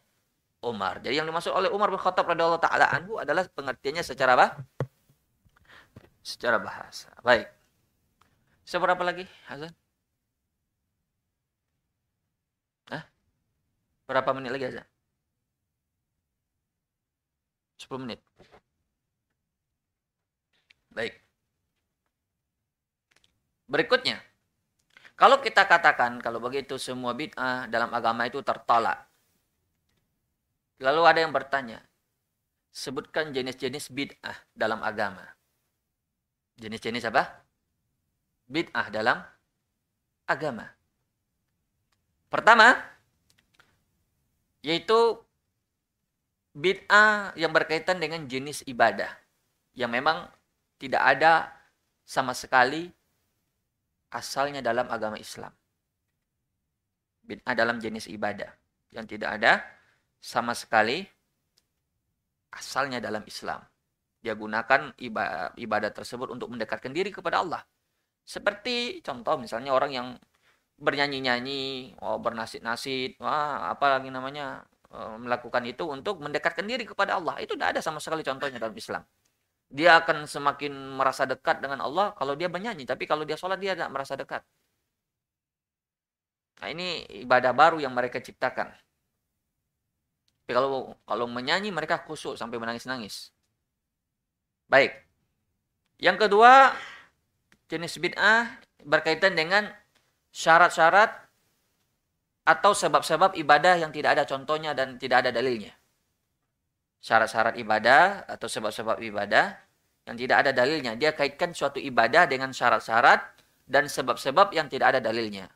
Umar. Jadi yang dimaksud oleh Umar bin Khattab radhiyallahu taala anhu adalah pengertiannya secara apa? Secara bahasa. Baik. Seberapa lagi, Hasan? Hah? Berapa menit lagi, Hasan? 10 menit. Baik. Berikutnya, kalau kita katakan kalau begitu semua bid'ah dalam agama itu tertolak, Lalu ada yang bertanya, sebutkan jenis-jenis bid'ah dalam agama. Jenis-jenis apa? Bid'ah dalam agama. Pertama, yaitu bid'ah yang berkaitan dengan jenis ibadah. Yang memang tidak ada sama sekali asalnya dalam agama Islam. Bid'ah dalam jenis ibadah. yang tidak ada sama sekali asalnya dalam Islam. Dia gunakan ibadah, tersebut untuk mendekatkan diri kepada Allah. Seperti contoh misalnya orang yang bernyanyi-nyanyi, oh bernasib-nasib, wah apa lagi namanya eh, melakukan itu untuk mendekatkan diri kepada Allah. Itu tidak ada sama sekali contohnya dalam Islam. Dia akan semakin merasa dekat dengan Allah kalau dia bernyanyi, tapi kalau dia sholat dia tidak merasa dekat. Nah ini ibadah baru yang mereka ciptakan. Tapi kalau kalau menyanyi mereka khusyuk sampai menangis-nangis. Baik. Yang kedua, jenis bid'ah berkaitan dengan syarat-syarat atau sebab-sebab ibadah yang tidak ada contohnya dan tidak ada dalilnya. Syarat-syarat ibadah atau sebab-sebab ibadah yang tidak ada dalilnya. Dia kaitkan suatu ibadah dengan syarat-syarat dan sebab-sebab yang tidak ada dalilnya.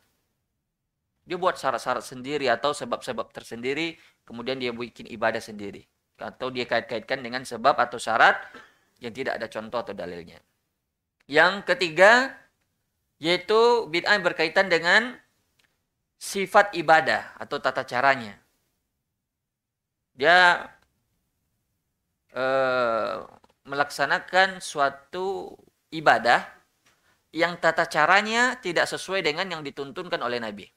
Dia buat syarat-syarat sendiri atau sebab-sebab tersendiri, kemudian dia bikin ibadah sendiri. Atau dia kait-kaitkan dengan sebab atau syarat yang tidak ada contoh atau dalilnya. Yang ketiga, yaitu bid'ah berkaitan dengan sifat ibadah atau tata caranya. Dia eh, melaksanakan suatu ibadah yang tata caranya tidak sesuai dengan yang dituntunkan oleh Nabi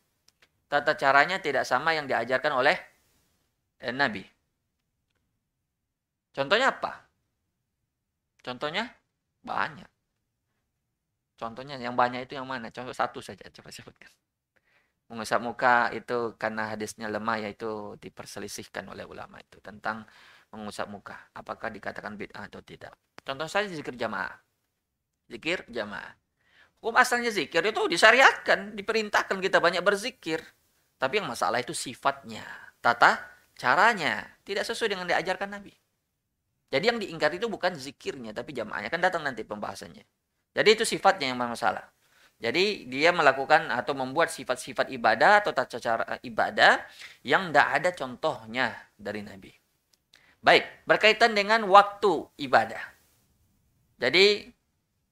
tata caranya tidak sama yang diajarkan oleh eh, Nabi. Contohnya apa? Contohnya banyak. Contohnya yang banyak itu yang mana? Contoh satu saja coba sebutkan. Mengusap muka itu karena hadisnya lemah yaitu diperselisihkan oleh ulama itu tentang mengusap muka. Apakah dikatakan bid'ah atau tidak? Contoh saja zikir jamaah. Zikir jamaah. Hukum asalnya zikir itu disyariatkan, diperintahkan kita banyak berzikir. Tapi yang masalah itu sifatnya, tata caranya tidak sesuai dengan diajarkan Nabi. Jadi yang diingkar itu bukan zikirnya, tapi jamaahnya kan datang nanti pembahasannya. Jadi itu sifatnya yang masalah. Jadi dia melakukan atau membuat sifat-sifat ibadah atau tata cara ibadah yang tidak ada contohnya dari Nabi. Baik, berkaitan dengan waktu ibadah. Jadi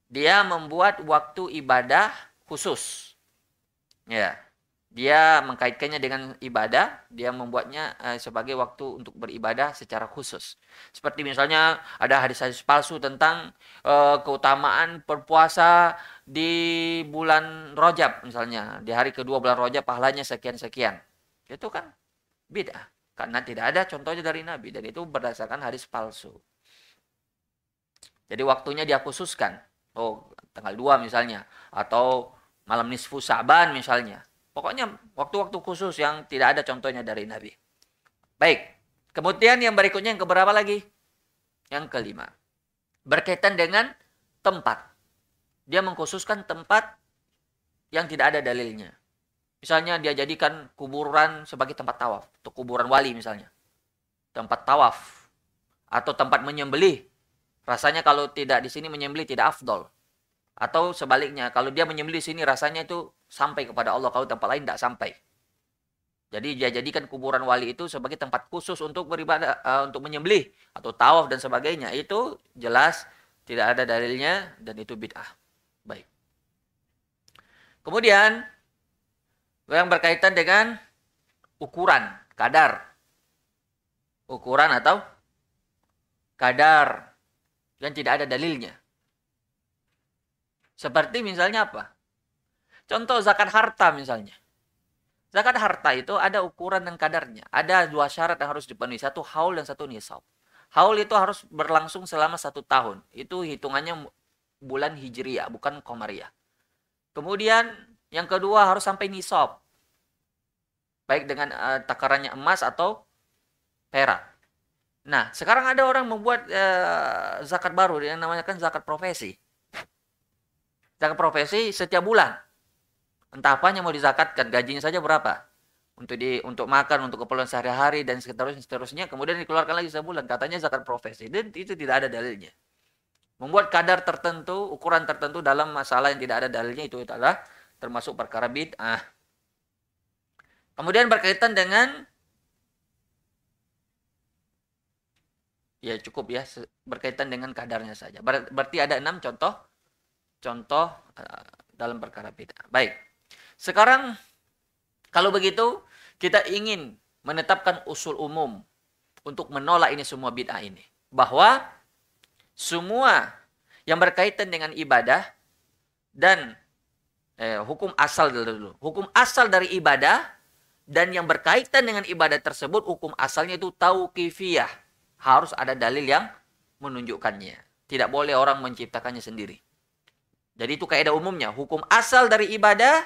dia membuat waktu ibadah khusus. Ya dia mengkaitkannya dengan ibadah, dia membuatnya uh, sebagai waktu untuk beribadah secara khusus. Seperti misalnya ada hadis-hadis palsu tentang uh, keutamaan berpuasa di bulan Rojab misalnya, di hari kedua bulan Rojab pahalanya sekian-sekian. Itu kan beda karena tidak ada contohnya dari Nabi dan itu berdasarkan hadis palsu. Jadi waktunya dia khususkan. Oh, tanggal 2 misalnya atau malam nisfu Sa'ban misalnya Pokoknya waktu-waktu khusus yang tidak ada contohnya dari Nabi. Baik. Kemudian yang berikutnya yang keberapa lagi? Yang kelima. Berkaitan dengan tempat. Dia mengkhususkan tempat yang tidak ada dalilnya. Misalnya dia jadikan kuburan sebagai tempat tawaf. Atau kuburan wali misalnya. Tempat tawaf. Atau tempat menyembelih. Rasanya kalau tidak di sini menyembelih tidak afdol. Atau sebaliknya, kalau dia menyembelih sini rasanya itu sampai kepada Allah, kalau tempat lain tidak sampai. Jadi dia jadikan kuburan wali itu sebagai tempat khusus untuk beribadah, uh, untuk menyembelih atau tawaf dan sebagainya. Itu jelas tidak ada dalilnya dan itu bid'ah. Baik. Kemudian yang berkaitan dengan ukuran, kadar. Ukuran atau kadar yang tidak ada dalilnya. Seperti misalnya apa? Contoh zakat harta misalnya. Zakat harta itu ada ukuran dan kadarnya. Ada dua syarat yang harus dipenuhi. Satu haul dan satu nisab. Haul itu harus berlangsung selama satu tahun. Itu hitungannya bulan hijriah, bukan komariah. Kemudian yang kedua harus sampai nisab. Baik dengan uh, takarannya emas atau perak. Nah, sekarang ada orang membuat uh, zakat baru yang namanya kan zakat profesi. Zakat profesi setiap bulan. Entah apanya mau dizakatkan, gajinya saja berapa. Untuk di untuk makan, untuk keperluan sehari-hari dan seterusnya, seterusnya. Kemudian dikeluarkan lagi sebulan. Katanya zakat profesi. Dan itu tidak ada dalilnya. Membuat kadar tertentu, ukuran tertentu dalam masalah yang tidak ada dalilnya itu adalah termasuk perkara bid'ah. Kemudian berkaitan dengan ya cukup ya berkaitan dengan kadarnya saja. Berarti ada enam contoh contoh uh, dalam perkara bid'ah. Baik. Sekarang kalau begitu kita ingin menetapkan usul umum untuk menolak ini semua bid'ah ini. Bahwa semua yang berkaitan dengan ibadah dan eh, hukum asal dulu. Hukum asal dari ibadah dan yang berkaitan dengan ibadah tersebut hukum asalnya itu tauqifiyah. Harus ada dalil yang menunjukkannya. Tidak boleh orang menciptakannya sendiri. Jadi itu kaidah umumnya. Hukum asal dari ibadah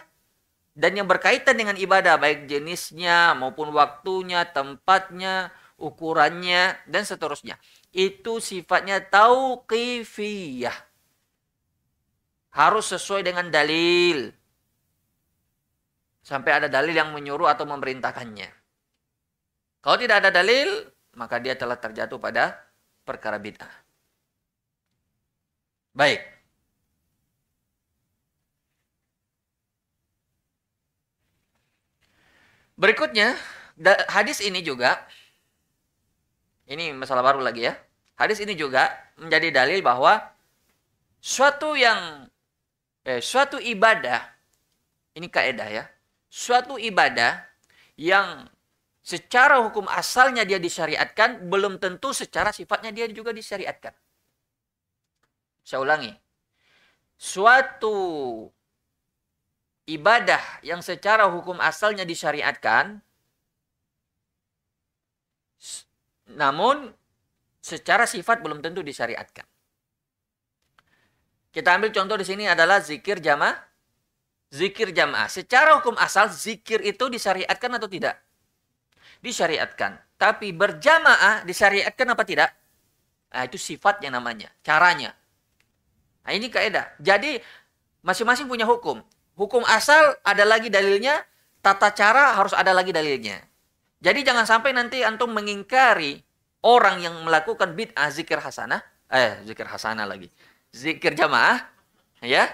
dan yang berkaitan dengan ibadah baik jenisnya maupun waktunya, tempatnya, ukurannya dan seterusnya. Itu sifatnya tauqifiyah. Harus sesuai dengan dalil. Sampai ada dalil yang menyuruh atau memerintahkannya. Kalau tidak ada dalil, maka dia telah terjatuh pada perkara bid'ah. Baik. Berikutnya, hadis ini juga ini masalah baru lagi ya. Hadis ini juga menjadi dalil bahwa suatu yang eh, suatu ibadah ini kaidah ya. Suatu ibadah yang secara hukum asalnya dia disyariatkan belum tentu secara sifatnya dia juga disyariatkan. Saya ulangi. Suatu ibadah yang secara hukum asalnya disyariatkan namun secara sifat belum tentu disyariatkan. Kita ambil contoh di sini adalah zikir jamaah. Zikir jamaah. Secara hukum asal zikir itu disyariatkan atau tidak? Disyariatkan. Tapi berjamaah disyariatkan apa tidak? Nah, itu sifatnya namanya, caranya. Nah, ini kaidah. Jadi masing-masing punya hukum. Hukum asal ada lagi dalilnya, tata cara harus ada lagi dalilnya. Jadi jangan sampai nanti antum mengingkari orang yang melakukan bid'ah zikir hasanah, eh zikir hasanah lagi. Zikir jamaah, ya.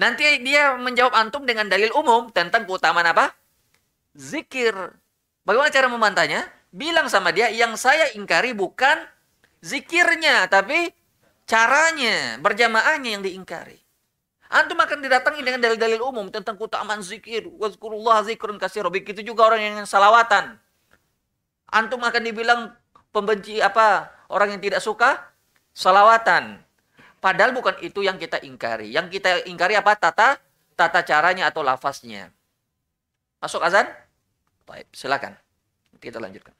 Nanti dia menjawab antum dengan dalil umum tentang keutamaan apa? Zikir. Bagaimana cara membantahnya? Bilang sama dia, yang saya ingkari bukan zikirnya, tapi caranya, berjamaahnya yang diingkari. Antum akan didatangi dengan dalil-dalil umum tentang keutamaan zikir. Wazkurullah zikrun kasir. Begitu juga orang yang salawatan. Antum akan dibilang pembenci apa? Orang yang tidak suka salawatan. Padahal bukan itu yang kita ingkari. Yang kita ingkari apa? Tata tata caranya atau lafaznya. Masuk azan? Baik, silakan. Kita lanjutkan.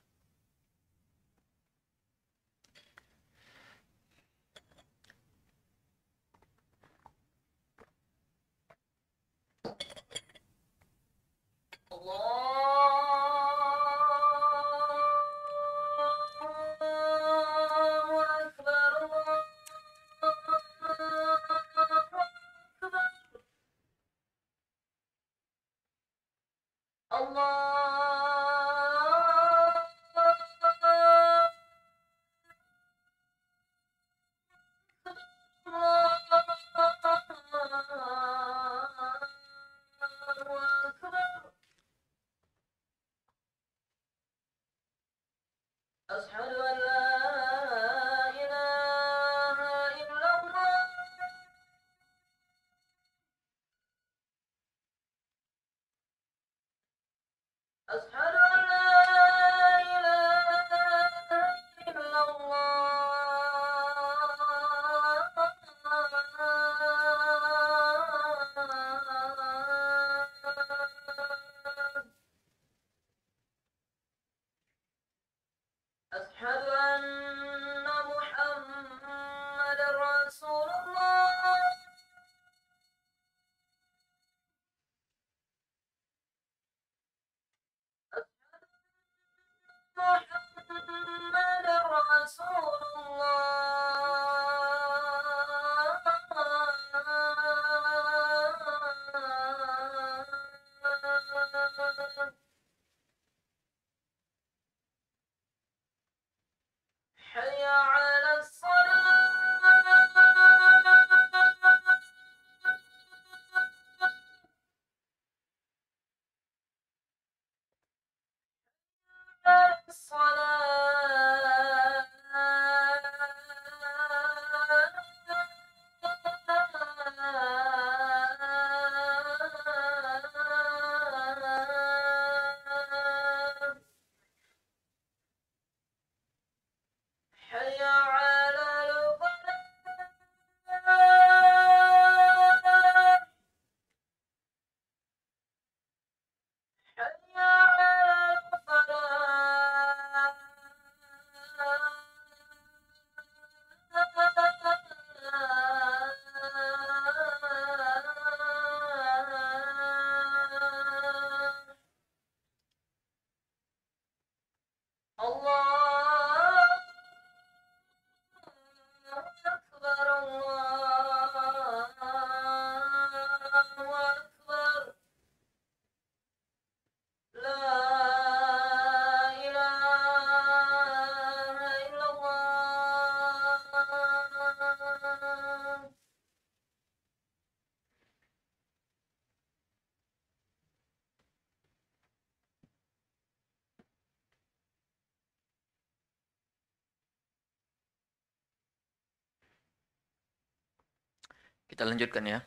Lanjutkan ya.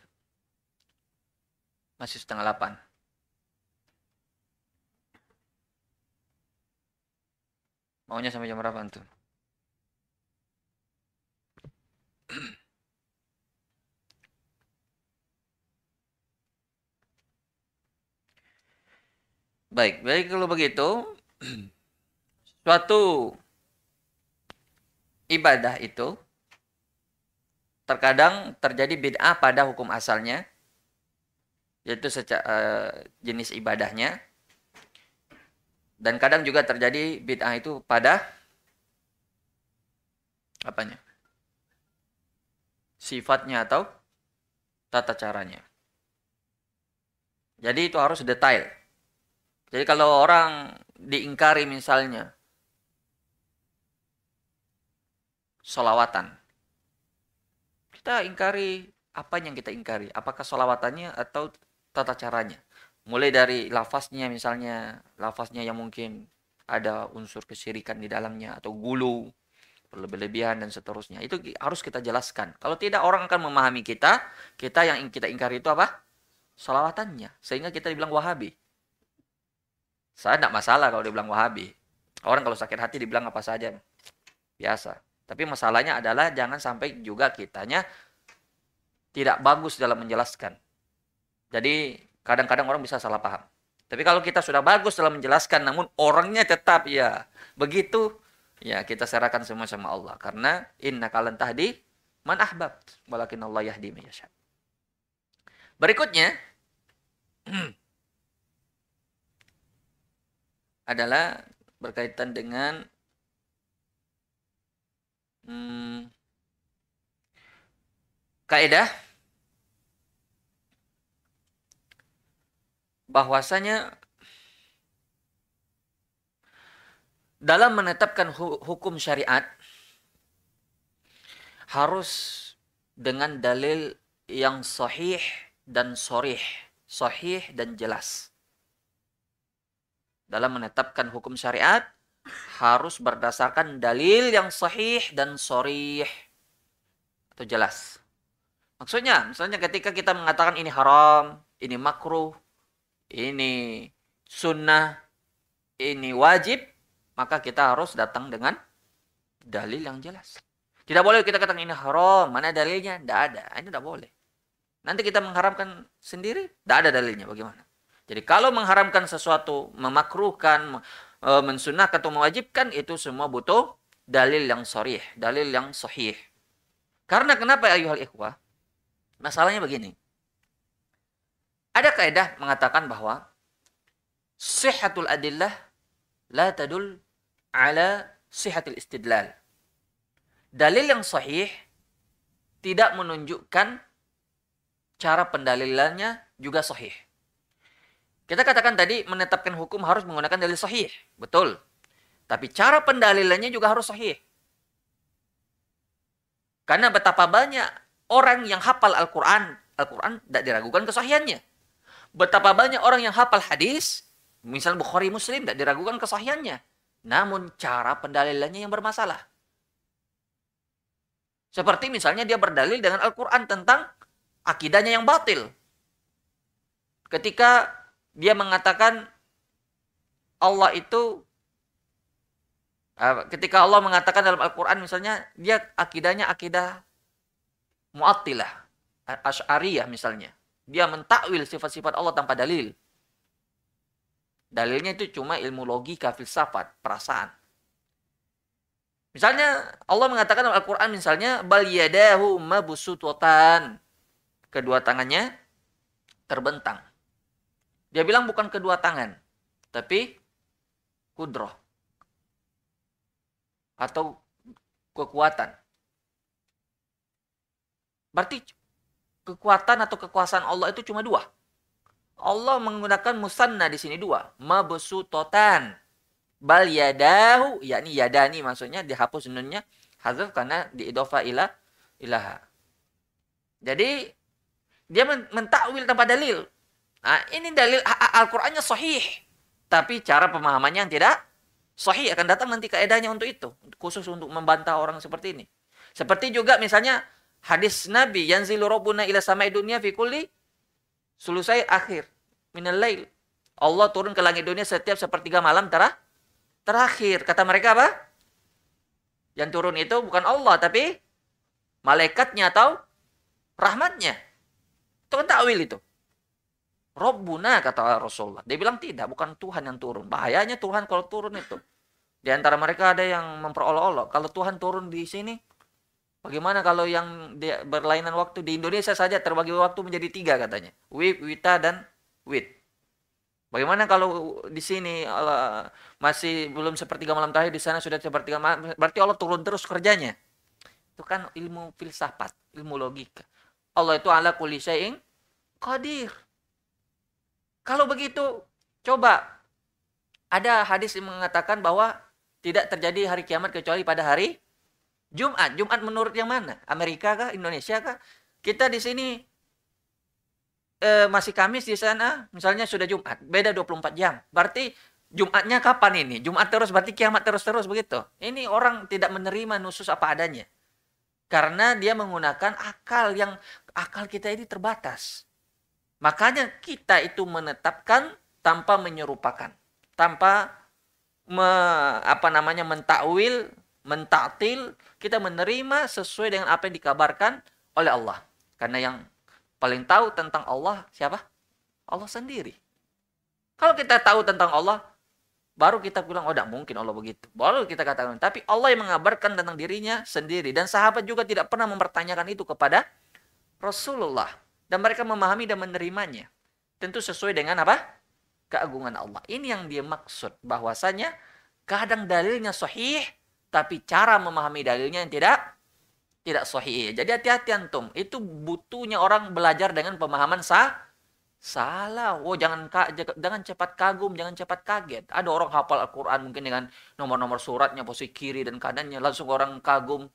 Masih setengah delapan. Maunya sampai jam berapa tuh? Baik, baik kalau begitu suatu ibadah itu terkadang terjadi bid'ah pada hukum asalnya yaitu secara uh, jenis ibadahnya. Dan kadang juga terjadi bid'ah itu pada apanya? Sifatnya atau tata caranya. Jadi itu harus detail. Jadi kalau orang diingkari misalnya solawatan. Kita ingkari apa yang kita ingkari. Apakah solawatannya atau tata caranya. Mulai dari lafaznya misalnya. Lafaznya yang mungkin ada unsur kesyirikan di dalamnya. Atau gulu. Berlebihan dan seterusnya. Itu harus kita jelaskan. Kalau tidak orang akan memahami kita. Kita yang kita ingkari itu apa? Solawatannya. Sehingga kita dibilang wahabi. Saya tidak masalah kalau dibilang Wahabi. Orang kalau sakit hati dibilang apa saja. Biasa. Tapi masalahnya adalah jangan sampai juga kitanya tidak bagus dalam menjelaskan. Jadi kadang-kadang orang bisa salah paham. Tapi kalau kita sudah bagus dalam menjelaskan namun orangnya tetap ya begitu ya kita serahkan semua sama Allah karena inna kalan tahdi man ahbab walakin Allah yahdi Berikutnya adalah berkaitan dengan hmm, kaidah? Bahwasanya dalam menetapkan hukum syariat harus dengan dalil yang sahih dan sorih, sahih dan jelas. Dalam menetapkan hukum syariat harus berdasarkan dalil yang sahih dan sorih atau jelas. Maksudnya, misalnya ketika kita mengatakan ini haram, ini makruh, ini sunnah, ini wajib, maka kita harus datang dengan dalil yang jelas. Tidak boleh kita katakan ini haram, mana dalilnya? Tidak ada, ini tidak boleh. Nanti kita mengharamkan sendiri, tidak ada dalilnya, bagaimana? Jadi kalau mengharamkan sesuatu, memakruhkan, e, mensunahkan atau mewajibkan itu semua butuh dalil yang sharih, dalil yang sahih. Karena kenapa ayuhal ikhwah? Masalahnya begini. Ada kaidah mengatakan bahwa sihhatul adillah la tadul ala sihhatil istidlal. Dalil yang sahih tidak menunjukkan cara pendalilannya juga sahih. Kita katakan tadi menetapkan hukum harus menggunakan dalil sahih. Betul. Tapi cara pendalilannya juga harus sahih. Karena betapa banyak orang yang hafal Al-Quran. Al-Quran tidak diragukan kesahihannya. Betapa banyak orang yang hafal hadis. Misal Bukhari Muslim tidak diragukan kesahihannya. Namun cara pendalilannya yang bermasalah. Seperti misalnya dia berdalil dengan Al-Quran tentang akidahnya yang batil. Ketika dia mengatakan Allah itu ketika Allah mengatakan dalam Al-Quran misalnya dia akidahnya akidah mu'attilah asy'ariyah misalnya. Dia mentakwil sifat-sifat Allah tanpa dalil. Dalilnya itu cuma ilmu logika filsafat perasaan. Misalnya Allah mengatakan dalam Al-Quran misalnya bal yadahu mabsututan kedua tangannya terbentang dia bilang bukan kedua tangan, tapi kudroh. Atau kekuatan. Berarti kekuatan atau kekuasaan Allah itu cuma dua. Allah menggunakan musanna di sini dua. Mabsutotan. Bal yadahu, yakni yadani maksudnya dihapus nunnya hazaf karena diidofa ila ilaha. Jadi dia mentakwil tanpa dalil. Nah, ini dalil Al-Qur'annya sahih. Tapi cara pemahamannya yang tidak sahih akan datang nanti kaedahnya untuk itu. Khusus untuk membantah orang seperti ini. Seperti juga misalnya Hadis Nabi, yanzilu rabbuna ila samai dunia fi kulli sulusai akhir minal lail. Allah turun ke langit dunia setiap sepertiga malam terah, terakhir. Kata mereka apa? Yang turun itu bukan Allah, tapi malaikatnya atau rahmatnya. Itu kan takwil itu. Robbuna kata Rasulullah. Dia bilang tidak, bukan Tuhan yang turun. Bahayanya Tuhan kalau turun itu. Di antara mereka ada yang memperolok-olok. Kalau Tuhan turun di sini, bagaimana kalau yang berlainan waktu di Indonesia saja terbagi waktu menjadi tiga katanya. Wib, Wita, dan Wit. Bagaimana kalau di sini Allah masih belum sepertiga malam terakhir di sana sudah sepertiga malam berarti Allah turun terus kerjanya. Itu kan ilmu filsafat, ilmu logika. Allah itu ala kulli syai'in qadir. Kalau begitu, coba ada hadis yang mengatakan bahwa tidak terjadi hari kiamat kecuali pada hari Jumat. Jumat menurut yang mana? Amerika kah? Indonesia kah? Kita di sini eh, masih Kamis di sana, misalnya sudah Jumat, beda 24 jam. Berarti Jumatnya kapan ini? Jumat terus berarti kiamat terus-terus begitu. Ini orang tidak menerima nusus apa adanya. Karena dia menggunakan akal yang akal kita ini terbatas. Makanya kita itu menetapkan tanpa menyerupakan, tanpa me, apa namanya mentakwil, mentaktil, kita menerima sesuai dengan apa yang dikabarkan oleh Allah. Karena yang paling tahu tentang Allah siapa? Allah sendiri. Kalau kita tahu tentang Allah, baru kita bilang, oh tidak mungkin Allah begitu. Baru kita katakan, tapi Allah yang mengabarkan tentang dirinya sendiri. Dan sahabat juga tidak pernah mempertanyakan itu kepada Rasulullah. Dan mereka memahami dan menerimanya. Tentu sesuai dengan apa? Keagungan Allah. Ini yang dia maksud. Bahwasanya kadang dalilnya sahih, tapi cara memahami dalilnya yang tidak tidak sahih. Jadi hati-hati antum. Itu butuhnya orang belajar dengan pemahaman sah salah. Oh jangan jangan cepat kagum, jangan cepat kaget. Ada orang hafal Al-Qur'an mungkin dengan nomor-nomor suratnya posisi kiri dan kanannya langsung orang kagum.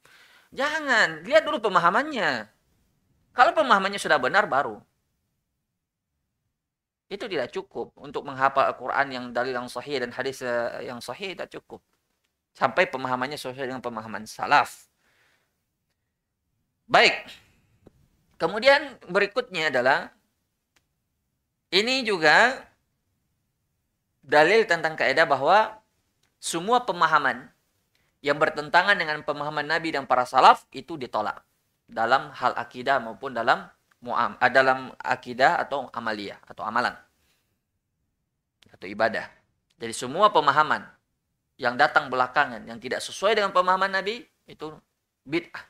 Jangan, lihat dulu pemahamannya. Kalau pemahamannya sudah benar baru. Itu tidak cukup untuk menghafal Al-Qur'an yang dalil yang sahih dan hadis eh, yang sahih tidak cukup. Sampai pemahamannya sesuai dengan pemahaman salaf. Baik. Kemudian berikutnya adalah ini juga dalil tentang kaidah bahwa semua pemahaman yang bertentangan dengan pemahaman Nabi dan para salaf itu ditolak dalam hal akidah maupun dalam muam eh, dalam akidah atau amalia atau amalan atau ibadah. Jadi semua pemahaman yang datang belakangan yang tidak sesuai dengan pemahaman Nabi itu bid'ah.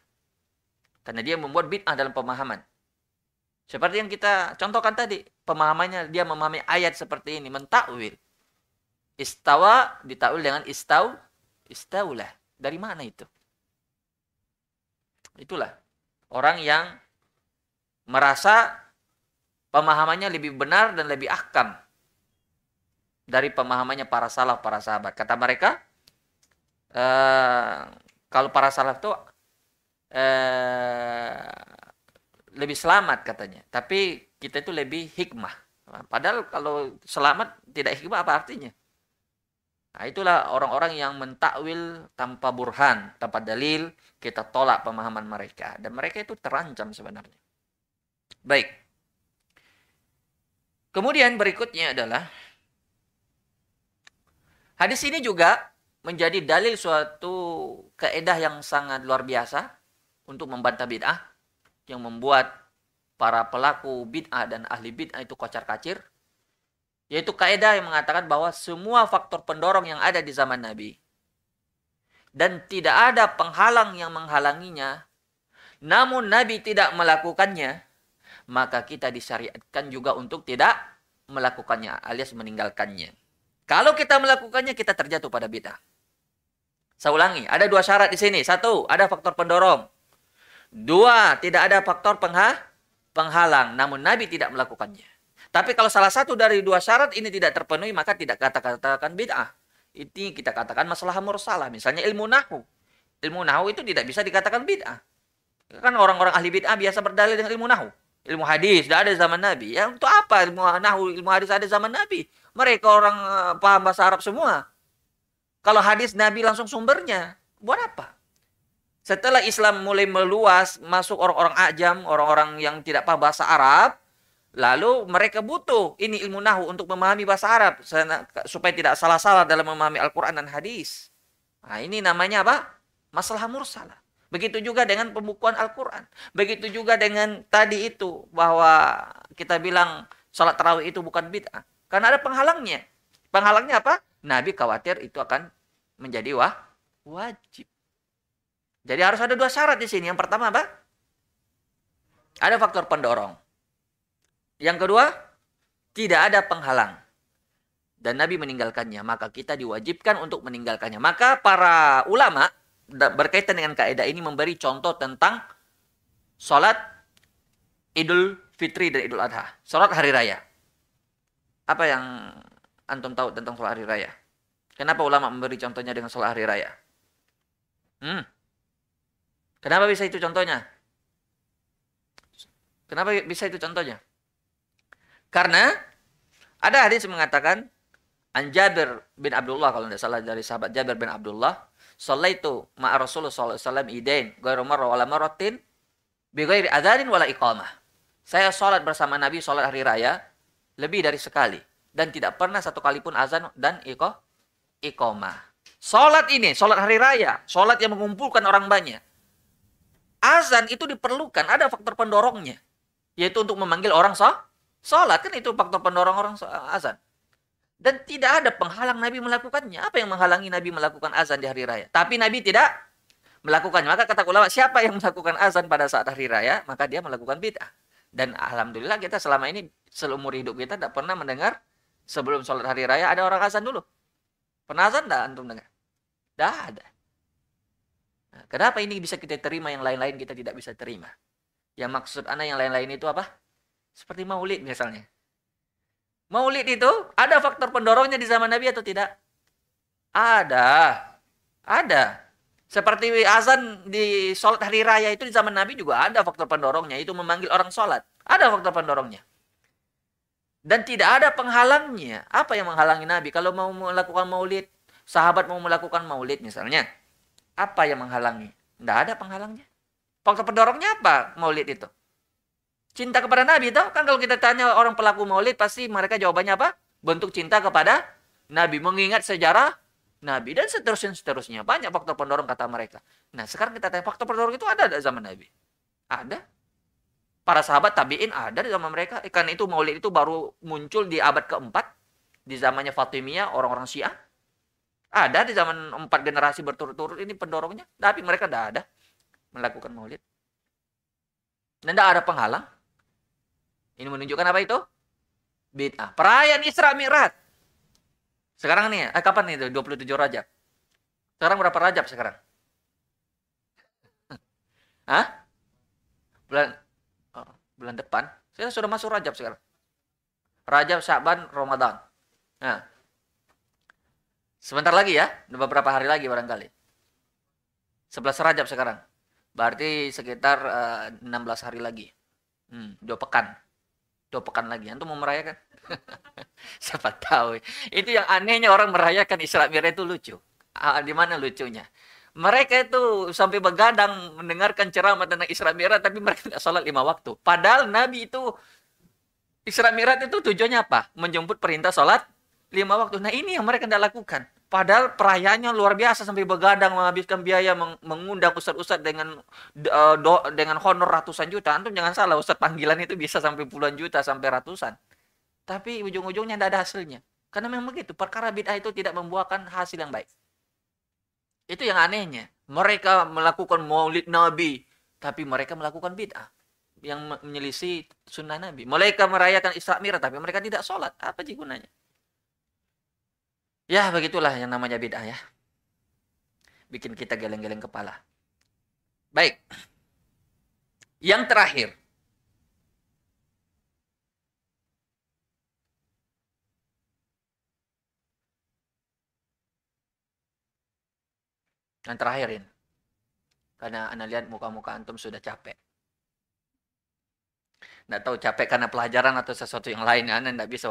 Karena dia membuat bid'ah dalam pemahaman. Seperti yang kita contohkan tadi, pemahamannya dia memahami ayat seperti ini, mentakwil. Istawa ditakwil dengan istau, istaulah. Dari mana itu? Itulah orang yang merasa pemahamannya lebih benar dan lebih akam dari pemahamannya para salaf, para sahabat. Kata mereka, eh, kalau para salaf itu eh, lebih selamat katanya. Tapi kita itu lebih hikmah. Padahal kalau selamat tidak hikmah apa artinya? Nah, itulah orang-orang yang mentakwil tanpa burhan, tanpa dalil, kita tolak pemahaman mereka. Dan mereka itu terancam sebenarnya. Baik. Kemudian berikutnya adalah hadis ini juga menjadi dalil suatu keedah yang sangat luar biasa untuk membantah bid'ah yang membuat para pelaku bid'ah dan ahli bid'ah itu kocar-kacir yaitu kaidah yang mengatakan bahwa semua faktor pendorong yang ada di zaman Nabi dan tidak ada penghalang yang menghalanginya namun Nabi tidak melakukannya maka kita disyariatkan juga untuk tidak melakukannya alias meninggalkannya. Kalau kita melakukannya kita terjatuh pada bid'ah. Saya ulangi ada dua syarat di sini. Satu ada faktor pendorong. Dua, tidak ada faktor pengha penghalang, namun Nabi tidak melakukannya. Tapi kalau salah satu dari dua syarat ini tidak terpenuhi, maka tidak kata-katakan bid'ah. Ini kita katakan masalah mursalah. Misalnya ilmu nahu. Ilmu nahu itu tidak bisa dikatakan bid'ah. Kan orang-orang ahli bid'ah biasa berdalil dengan ilmu nahu. Ilmu hadis tidak ada zaman Nabi. Ya untuk apa ilmu nahu, ilmu hadis ada zaman Nabi? Mereka orang uh, paham bahasa Arab semua. Kalau hadis Nabi langsung sumbernya, buat apa? Setelah Islam mulai meluas, masuk orang-orang ajam, orang-orang yang tidak paham bahasa Arab, lalu mereka butuh ini ilmu nahu untuk memahami bahasa Arab supaya tidak salah-salah dalam memahami Al-Quran dan hadis. Nah, ini namanya apa? Masalah mursalah. Begitu juga dengan pembukuan Al-Quran. Begitu juga dengan tadi itu bahwa kita bilang sholat tarawih itu bukan bid'ah. Karena ada penghalangnya. Penghalangnya apa? Nabi khawatir itu akan menjadi wah, wajib. Jadi harus ada dua syarat di sini. Yang pertama apa? Ada faktor pendorong. Yang kedua, tidak ada penghalang. Dan Nabi meninggalkannya, maka kita diwajibkan untuk meninggalkannya. Maka para ulama berkaitan dengan kaidah ini memberi contoh tentang sholat Idul Fitri dan Idul Adha. Sholat hari raya. Apa yang antum tahu tentang sholat hari raya? Kenapa ulama memberi contohnya dengan sholat hari raya? Hmm. Kenapa bisa itu contohnya? Kenapa bisa itu contohnya? Karena ada hadis mengatakan An Jabir bin Abdullah kalau tidak salah dari sahabat Jabir bin Abdullah, "Shallaitu ma'a Rasulullah sallallahu alaihi wasallam idain ghairu marra wala marratin bi ghairi adzan wala iqamah." Saya sholat bersama Nabi sholat hari raya lebih dari sekali dan tidak pernah satu kali pun azan dan iko iqamah. Sholat ini, sholat hari raya, sholat yang mengumpulkan orang banyak azan itu diperlukan, ada faktor pendorongnya. Yaitu untuk memanggil orang sah, sholat. Kan itu faktor pendorong orang azan. Dan tidak ada penghalang Nabi melakukannya. Apa yang menghalangi Nabi melakukan azan di hari raya? Tapi Nabi tidak melakukannya. Maka kata ulama, siapa yang melakukan azan pada saat hari raya, maka dia melakukan bid'ah. Dan alhamdulillah kita selama ini seumur hidup kita tidak pernah mendengar sebelum sholat hari raya ada orang azan dulu. Pernah azan tidak antum dengar? Tidak ada. Nah, kenapa ini bisa kita terima, yang lain-lain kita tidak bisa terima? Yang maksud anak yang lain-lain itu apa? Seperti maulid misalnya. Maulid itu ada faktor pendorongnya di zaman Nabi atau tidak? Ada. Ada. Seperti azan di sholat hari raya itu di zaman Nabi juga ada faktor pendorongnya. Itu memanggil orang sholat. Ada faktor pendorongnya. Dan tidak ada penghalangnya. Apa yang menghalangi Nabi? Kalau mau melakukan maulid, sahabat mau melakukan maulid misalnya apa yang menghalangi? Tidak ada penghalangnya. Faktor pendorongnya apa maulid itu? Cinta kepada Nabi itu. Kan kalau kita tanya orang pelaku maulid, pasti mereka jawabannya apa? Bentuk cinta kepada Nabi. Mengingat sejarah Nabi. Dan seterusnya, seterusnya. Banyak faktor pendorong kata mereka. Nah sekarang kita tanya, faktor pendorong itu ada di zaman Nabi? Ada. Para sahabat tabi'in ada di zaman mereka. Karena itu maulid itu baru muncul di abad keempat. Di zamannya Fatimiyah, orang-orang Syiah. Ada di zaman empat generasi berturut-turut ini pendorongnya, tapi mereka tidak ada melakukan maulid. Dan tidak ada penghalang. Ini menunjukkan apa itu? Bid'ah. Perayaan Isra Mi'raj. Sekarang nih, eh, kapan nih itu? 27 Rajab. Sekarang berapa Rajab sekarang? Hah? Bulan oh, bulan depan. Saya sudah masuk Rajab sekarang. Rajab, Syaban, Ramadan. Nah, Sebentar lagi ya, beberapa hari lagi barangkali. 11 Rajab sekarang. Berarti sekitar uh, eh, 16 hari lagi. Hmm, dua pekan. Dua pekan lagi. Antum mau merayakan? Siapa tahu. Itu yang anehnya orang merayakan Isra Mi'raj itu lucu. Ah, di mana lucunya? Mereka itu sampai begadang mendengarkan ceramah tentang Isra Mi'raj tapi mereka tidak sholat lima waktu. Padahal Nabi itu Isra Mi'raj itu tujuannya apa? Menjemput perintah sholat lima waktu. Nah ini yang mereka tidak lakukan. Padahal perayaannya luar biasa sampai begadang menghabiskan biaya mengundang ustadz-ustadz dengan uh, do, dengan honor ratusan juta. Antum jangan salah, ustadz panggilan itu bisa sampai puluhan juta sampai ratusan. Tapi ujung-ujungnya tidak ada hasilnya. Karena memang begitu, perkara bid'ah itu tidak membuahkan hasil yang baik. Itu yang anehnya. Mereka melakukan maulid Nabi, tapi mereka melakukan bid'ah yang menyelisih sunnah Nabi. Mereka merayakan Isra Mi'raj, tapi mereka tidak sholat. Apa sih gunanya? Ya, begitulah yang namanya bid'ah ya. Bikin kita geleng-geleng kepala. Baik. Yang terakhir. Yang terakhir ini. Karena anda lihat muka-muka antum sudah capek. Nggak tahu capek karena pelajaran atau sesuatu yang lain. Anda tidak bisa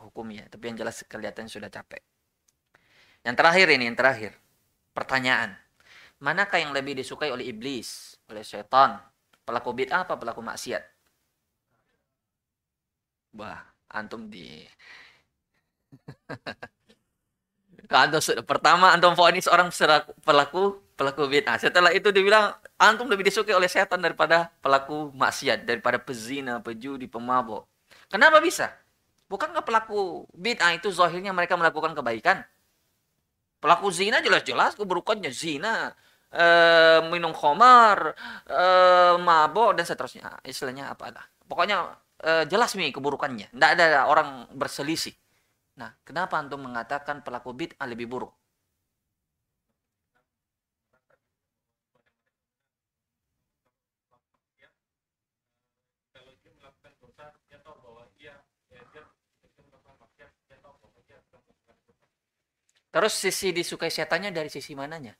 hukumnya. Tapi yang jelas kelihatan sudah capek. Yang terakhir ini, yang terakhir. Pertanyaan. manakah yang lebih disukai oleh iblis, oleh setan? Pelaku bid'ah apa pelaku maksiat? Wah, antum di antum pertama antum vonis orang pelaku pelaku bid'ah. Setelah itu dibilang antum lebih disukai oleh setan daripada pelaku maksiat, daripada pezina, pejudi, pemabuk. Kenapa bisa? Bukankah pelaku bid'ah itu zahirnya mereka melakukan kebaikan? Pelaku zina jelas-jelas keburukannya zina, e, minum khamar, e, mabok dan seterusnya. Istilahnya apa lah. Pokoknya e, jelas nih keburukannya. Tidak ada orang berselisih. Nah, kenapa antum mengatakan pelaku bid'ah lebih buruk? Terus sisi disukai setannya dari sisi mananya?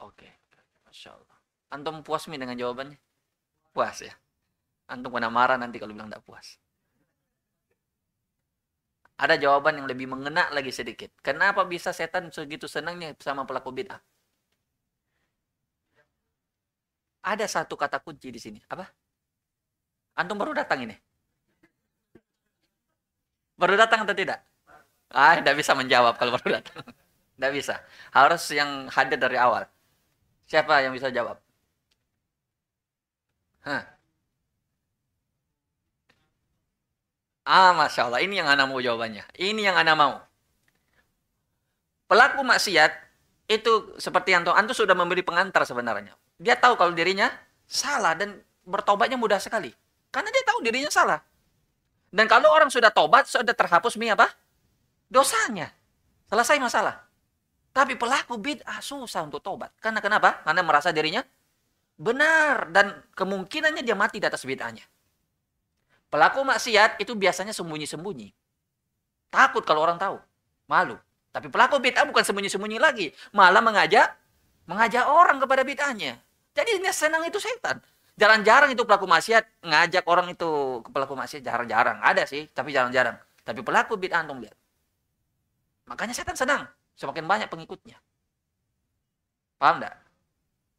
Oke, masya Allah. Antum puas mi dengan jawabannya? Puas ya. Antum kena marah nanti kalau bilang tidak puas. Ada jawaban yang lebih mengena lagi sedikit. Kenapa bisa setan segitu senangnya sama pelaku bid'ah? Ada satu kata kunci di sini. Apa? Antum baru datang ini. Baru datang atau tidak? Ah, tidak bisa menjawab kalau baru datang. Tidak bisa. Harus yang hadir dari awal. Siapa yang bisa jawab? Hah. Ah, Masya Allah. Ini yang anak mau jawabannya. Ini yang anak mau. Pelaku maksiat itu seperti yang Antum sudah memberi pengantar sebenarnya. Dia tahu kalau dirinya salah dan bertobatnya mudah sekali. Karena dia tahu dirinya salah. Dan kalau orang sudah tobat, sudah terhapus mi apa? Dosanya. Selesai masalah. Tapi pelaku bid'ah susah untuk tobat. Karena kenapa? Karena merasa dirinya benar. Dan kemungkinannya dia mati di atas bid'ahnya. Pelaku maksiat itu biasanya sembunyi-sembunyi. Takut kalau orang tahu. Malu. Tapi pelaku bid'ah bukan sembunyi-sembunyi lagi. Malah mengajak mengajak orang kepada bid'ahnya. Jadi ini senang itu setan. Jarang-jarang itu pelaku maksiat ngajak orang itu ke pelaku maksiat jarang-jarang. Ada sih, tapi jarang-jarang. Tapi pelaku bid'ah antum lihat. Makanya setan senang semakin banyak pengikutnya. Paham enggak?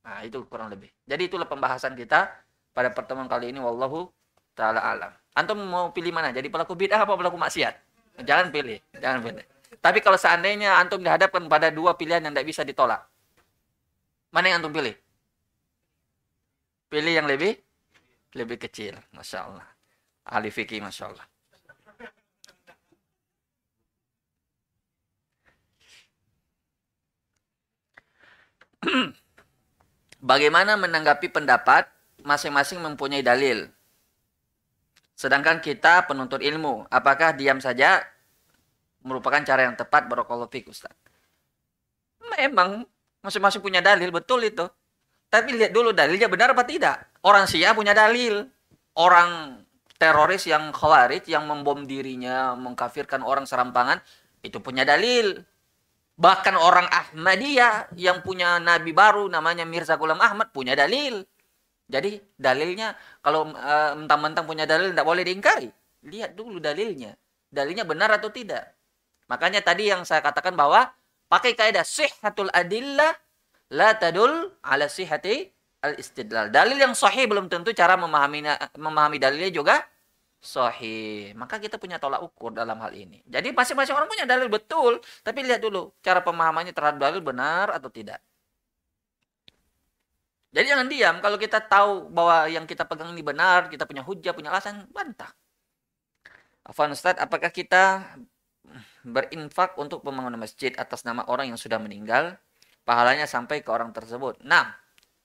Nah, itu kurang lebih. Jadi itulah pembahasan kita pada pertemuan kali ini wallahu taala alam. Antum mau pilih mana? Jadi pelaku bid'ah apa pelaku maksiat? Jangan pilih, jangan pilih. Tapi kalau seandainya antum dihadapkan pada dua pilihan yang tidak bisa ditolak, mana yang antum pilih? Pilih yang lebih lebih kecil. Masya Allah. Ahli fikih, Masya Allah. Bagaimana menanggapi pendapat masing-masing mempunyai dalil? Sedangkan kita penuntut ilmu, apakah diam saja merupakan cara yang tepat barakallahu fiik Ustaz? Memang masing-masing punya dalil, betul itu. Tapi lihat dulu dalilnya benar apa tidak. Orang Syiah punya dalil. Orang teroris yang khawarij yang membom dirinya, mengkafirkan orang serampangan, itu punya dalil. Bahkan orang Ahmadiyah yang punya nabi baru namanya Mirza Ghulam Ahmad punya dalil. Jadi dalilnya kalau uh, mentang-mentang punya dalil tidak boleh diingkari. Lihat dulu dalilnya. Dalilnya benar atau tidak. Makanya tadi yang saya katakan bahwa pakai kaidah sihhatul adillah la tadul ala sihati al istidlal. Dalil yang sahih belum tentu cara memahami memahami dalilnya juga sahih. Maka kita punya tolak ukur dalam hal ini. Jadi masing-masing orang punya dalil betul, tapi lihat dulu cara pemahamannya terhadap dalil benar atau tidak. Jadi jangan diam kalau kita tahu bahwa yang kita pegang ini benar, kita punya hujah, punya alasan, bantah. Afan Ustaz, apakah kita berinfak untuk pembangunan masjid atas nama orang yang sudah meninggal pahalanya sampai ke orang tersebut. Nah,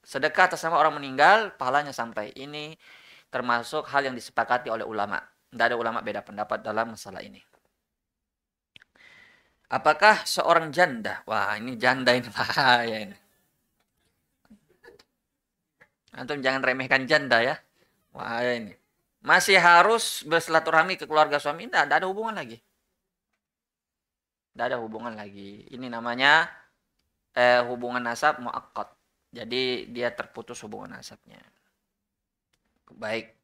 sedekah atas nama orang meninggal, pahalanya sampai. Ini termasuk hal yang disepakati oleh ulama. Tidak ada ulama beda pendapat dalam masalah ini. Apakah seorang janda? Wah, ini janda ini bahaya ini. Antum jangan remehkan janda ya. Wah, ini. Masih harus bersilaturahmi ke keluarga suami? Tidak, tidak ada hubungan lagi. Tidak ada hubungan lagi. Ini namanya eh, hubungan nasab muakkad. Jadi dia terputus hubungan nasabnya. baik.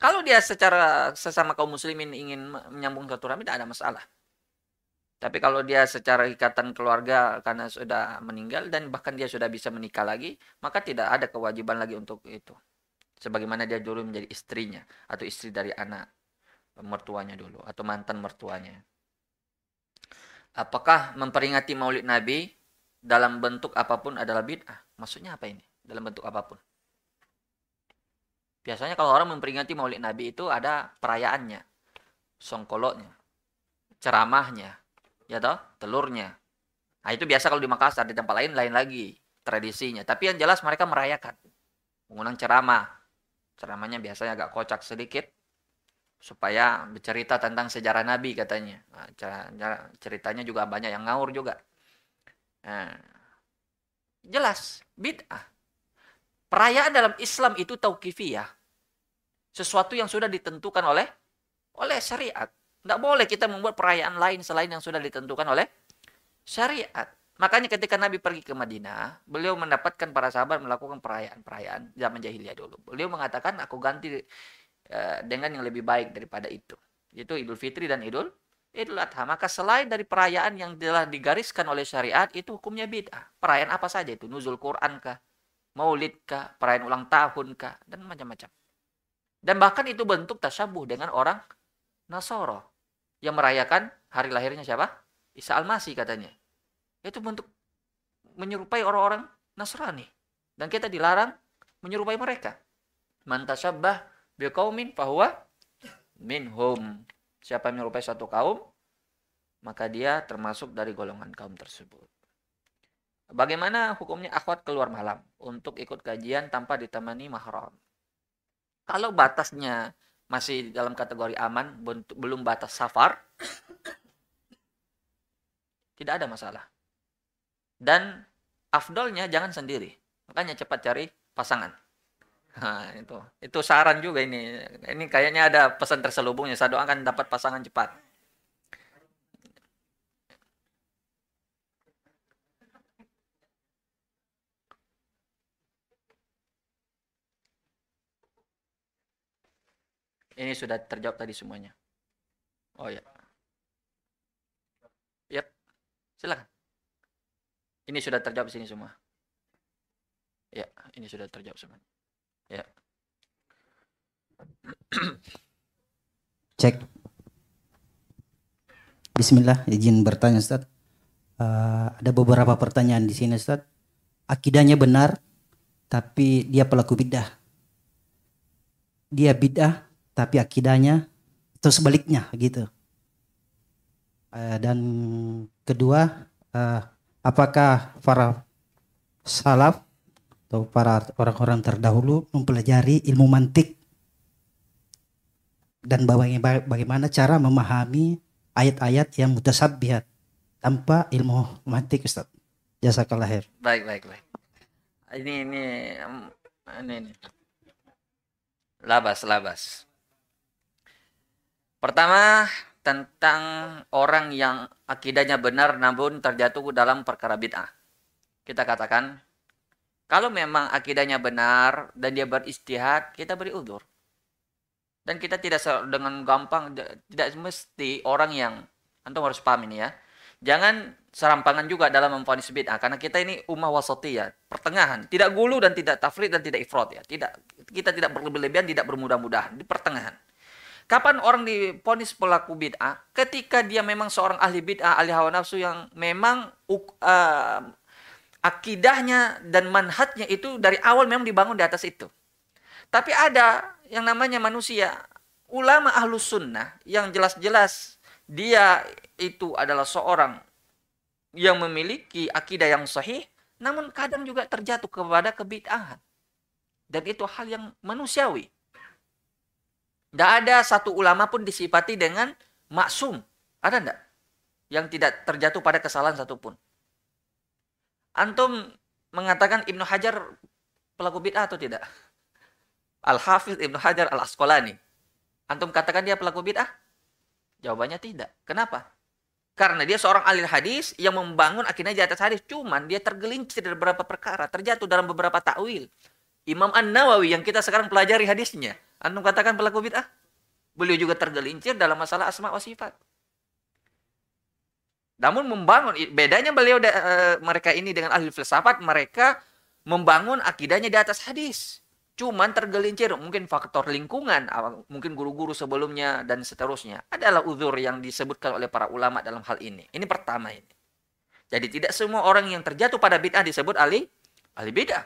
Kalau dia secara sesama kaum muslimin ingin menyambung silaturahmi tidak ada masalah. Tapi kalau dia secara ikatan keluarga karena sudah meninggal dan bahkan dia sudah bisa menikah lagi, maka tidak ada kewajiban lagi untuk itu. Sebagaimana dia dulu menjadi istrinya atau istri dari anak mertuanya dulu atau mantan mertuanya. Apakah memperingati Maulid Nabi dalam bentuk apa pun adalah bid'ah? Maksudnya apa ini? Dalam bentuk apa pun? Biasanya kalau orang memperingati Maulid Nabi itu ada perayaannya, songkoloknya, ceramahnya, ya toh telurnya nah itu biasa kalau di Makassar di tempat lain lain lagi tradisinya tapi yang jelas mereka merayakan mengundang ceramah ceramahnya biasanya agak kocak sedikit supaya bercerita tentang sejarah Nabi katanya nah, ceritanya juga banyak yang ngawur juga nah, jelas bid'ah perayaan dalam Islam itu tauqifiyah sesuatu yang sudah ditentukan oleh oleh syariat tidak boleh kita membuat perayaan lain selain yang sudah ditentukan oleh syariat. Makanya ketika Nabi pergi ke Madinah, beliau mendapatkan para sahabat melakukan perayaan-perayaan zaman jahiliyah dulu. Beliau mengatakan, aku ganti uh, dengan yang lebih baik daripada itu. Itu Idul Fitri dan Idul Idul Adha. Maka selain dari perayaan yang telah digariskan oleh syariat, itu hukumnya bid'ah. Perayaan apa saja itu? Nuzul Quran kah? Maulid kah? Perayaan ulang tahun kah? Dan macam-macam. Dan bahkan itu bentuk tasabuh dengan orang Nasoro yang merayakan hari lahirnya siapa? Isa Al-Masih katanya. Itu bentuk menyerupai orang-orang Nasrani. Dan kita dilarang menyerupai mereka. Man tasabbah biqaumin fahuwa minhum. Siapa yang menyerupai satu kaum, maka dia termasuk dari golongan kaum tersebut. Bagaimana hukumnya akhwat keluar malam untuk ikut kajian tanpa ditemani mahram? Kalau batasnya masih dalam kategori aman, belum batas safar, tidak ada masalah. Dan afdolnya jangan sendiri. Makanya cepat cari pasangan. Nah, itu itu saran juga ini. Ini kayaknya ada pesan terselubungnya. Saya doakan dapat pasangan cepat. Ini sudah terjawab tadi semuanya. Oh ya. Yap. Silakan. Ini sudah terjawab sini semua. Ya, ini sudah terjawab semuanya. Ya. Cek. Bismillah, izin bertanya Ustaz. Uh, ada beberapa pertanyaan di sini Ustaz. Akidahnya benar, tapi dia pelaku bidah. Dia bidah, tapi akidahnya atau sebaliknya gitu. Uh, dan kedua, uh, apakah para salaf atau para orang-orang terdahulu mempelajari ilmu mantik dan bagaimana cara memahami ayat-ayat yang mutasabbihat tanpa ilmu mantik Ustaz. Jazakallah khair. Baik, baik, baik. Ini ini ini, ini. Labas, labas. Pertama, tentang orang yang akidahnya benar namun terjatuh dalam perkara bid'ah. Kita katakan, kalau memang akidahnya benar dan dia beristihad, kita beri udur. Dan kita tidak dengan gampang, tidak mesti orang yang, antum harus paham ini ya. Jangan serampangan juga dalam memfonis bid'ah. Karena kita ini ummah wasatiyah, pertengahan. Tidak gulu dan tidak tafrid dan tidak ifrat ya. Tidak, kita tidak berlebihan, tidak bermudah-mudahan. Di pertengahan. Kapan orang diponis pelaku bid'ah? Ketika dia memang seorang ahli bid'ah, ahli hawa nafsu yang memang uh, akidahnya dan manhatnya itu dari awal memang dibangun di atas itu. Tapi ada yang namanya manusia, ulama ahlus sunnah yang jelas-jelas dia itu adalah seorang yang memiliki akidah yang sahih, namun kadang juga terjatuh kepada kebid'ahan. Dan itu hal yang manusiawi. Tidak ada satu ulama pun disifati dengan maksum. Ada enggak? Yang tidak terjatuh pada kesalahan satupun. Antum mengatakan Ibnu Hajar pelaku bid'ah atau tidak? Al-Hafiz Ibnu Hajar Al-Asqalani. Antum katakan dia pelaku bid'ah? Jawabannya tidak. Kenapa? Karena dia seorang ahli hadis yang membangun akhirnya di atas hadis. Cuman dia tergelincir dari beberapa perkara. Terjatuh dalam beberapa takwil. Imam An-Nawawi yang kita sekarang pelajari hadisnya. Antum katakan pelaku bid'ah? Beliau juga tergelincir dalam masalah asma wa sifat. Namun membangun bedanya beliau uh, mereka ini dengan ahli filsafat mereka membangun akidahnya di atas hadis. Cuman tergelincir mungkin faktor lingkungan, mungkin guru-guru sebelumnya dan seterusnya. Adalah uzur yang disebutkan oleh para ulama dalam hal ini. Ini pertama ini. Jadi tidak semua orang yang terjatuh pada bid'ah disebut ahli ahli bid'ah.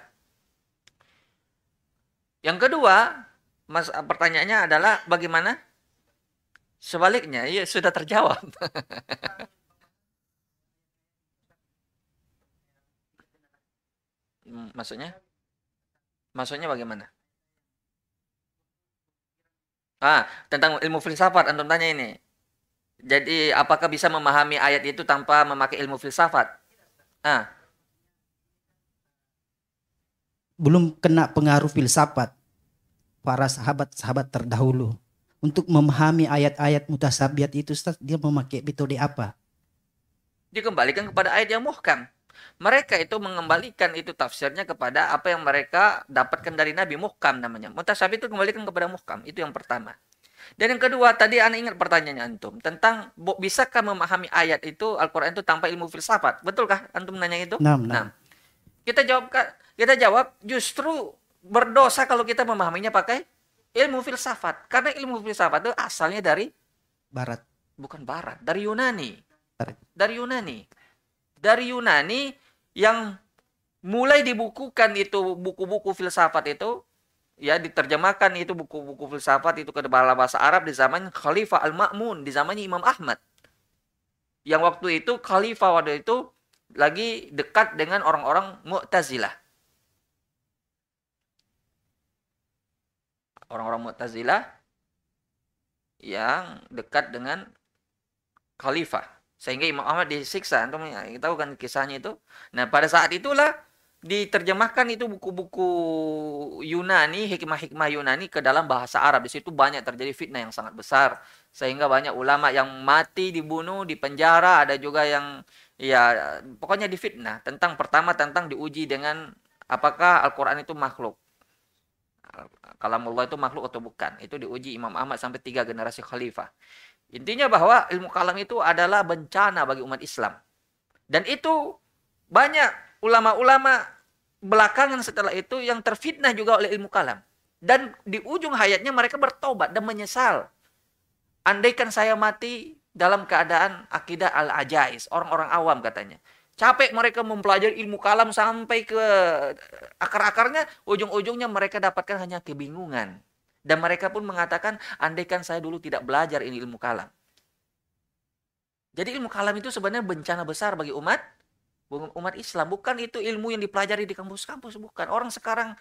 Yang kedua, mas pertanyaannya adalah bagaimana? Sebaliknya, iya sudah terjawab. maksudnya? Maksudnya bagaimana? Ah, tentang ilmu filsafat antum tanya ini. Jadi apakah bisa memahami ayat itu tanpa memakai ilmu filsafat? Ah. Belum kena pengaruh filsafat para sahabat-sahabat terdahulu. Untuk memahami ayat-ayat mutasabiat itu Ustaz, dia memakai metode apa? Dikembalikan kepada ayat yang muhkam mereka itu mengembalikan itu tafsirnya kepada apa yang mereka dapatkan dari Nabi muhkam namanya. Mutasyabih itu kembalikan kepada muhkam. Itu yang pertama. Dan yang kedua, tadi Anda ingat pertanyaannya Antum. Tentang bisakah memahami ayat itu, Al-Quran itu tanpa ilmu filsafat. Betulkah Antum nanya itu? Nah, nah. Kita jawab, kita jawab justru berdosa kalau kita memahaminya pakai ilmu filsafat. Karena ilmu filsafat itu asalnya dari Barat. Bukan Barat, dari Yunani. Barat. Dari Yunani. Dari Yunani yang mulai dibukukan itu buku-buku filsafat itu ya diterjemahkan itu buku-buku filsafat itu ke dalam bahasa Arab di zaman Khalifah Al-Ma'mun di zamannya Imam Ahmad. Yang waktu itu Khalifah waktu itu lagi dekat dengan orang-orang Mu'tazilah. Orang-orang Mu'tazilah yang dekat dengan Khalifah. Sehingga Imam Ahmad disiksa. Antum tahu kan kisahnya itu. Nah, pada saat itulah diterjemahkan itu buku-buku Yunani, hikmah-hikmah Yunani ke dalam bahasa Arab. Di situ banyak terjadi fitnah yang sangat besar. Sehingga banyak ulama yang mati, dibunuh, dipenjara, ada juga yang ya pokoknya difitnah. Tentang pertama tentang diuji dengan apakah Al-Qur'an itu makhluk. Kalau Allah itu makhluk atau bukan. Itu diuji Imam Ahmad sampai tiga generasi khalifah. Intinya bahwa ilmu kalam itu adalah bencana bagi umat Islam. Dan itu banyak ulama-ulama belakangan setelah itu yang terfitnah juga oleh ilmu kalam. Dan di ujung hayatnya mereka bertobat dan menyesal. Andaikan saya mati dalam keadaan akidah al-ajais, orang-orang awam katanya. Capek mereka mempelajari ilmu kalam sampai ke akar-akarnya, ujung-ujungnya mereka dapatkan hanya kebingungan. Dan mereka pun mengatakan, andaikan saya dulu tidak belajar ini ilmu kalam. Jadi ilmu kalam itu sebenarnya bencana besar bagi umat umat Islam. Bukan itu ilmu yang dipelajari di kampus-kampus, bukan. Orang sekarang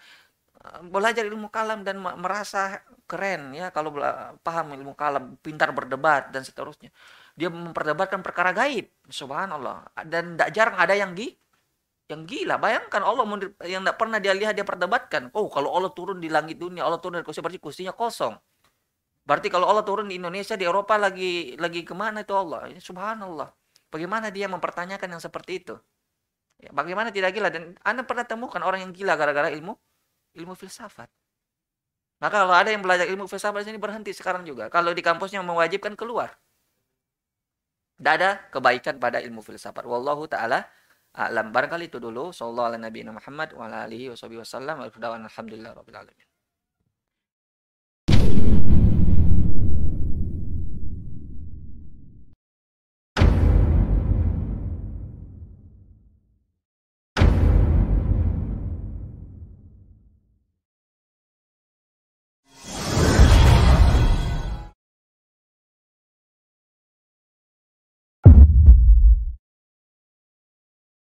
eh, belajar ilmu kalam dan merasa keren ya kalau paham ilmu kalam, pintar berdebat dan seterusnya. Dia memperdebatkan perkara gaib, subhanallah. Dan tidak jarang ada yang di yang gila. Bayangkan Allah yang tidak pernah dia lihat dia perdebatkan. Oh kalau Allah turun di langit dunia, Allah turun dari kursi berarti kursinya kosong. Berarti kalau Allah turun di Indonesia, di Eropa lagi lagi ke mana itu Allah? Ya, subhanallah. Bagaimana dia mempertanyakan yang seperti itu? Ya, bagaimana tidak gila? Dan Anda pernah temukan orang yang gila gara-gara ilmu ilmu filsafat. Maka kalau ada yang belajar ilmu filsafat di sini berhenti sekarang juga. Kalau di kampusnya mewajibkan keluar. Tidak ada kebaikan pada ilmu filsafat. Wallahu ta'ala alam. Barangkali itu dulu. Sallallahu ala nabi Muhammad wa ala alihi wa wasallam. Alhamdulillah rabbil alamin.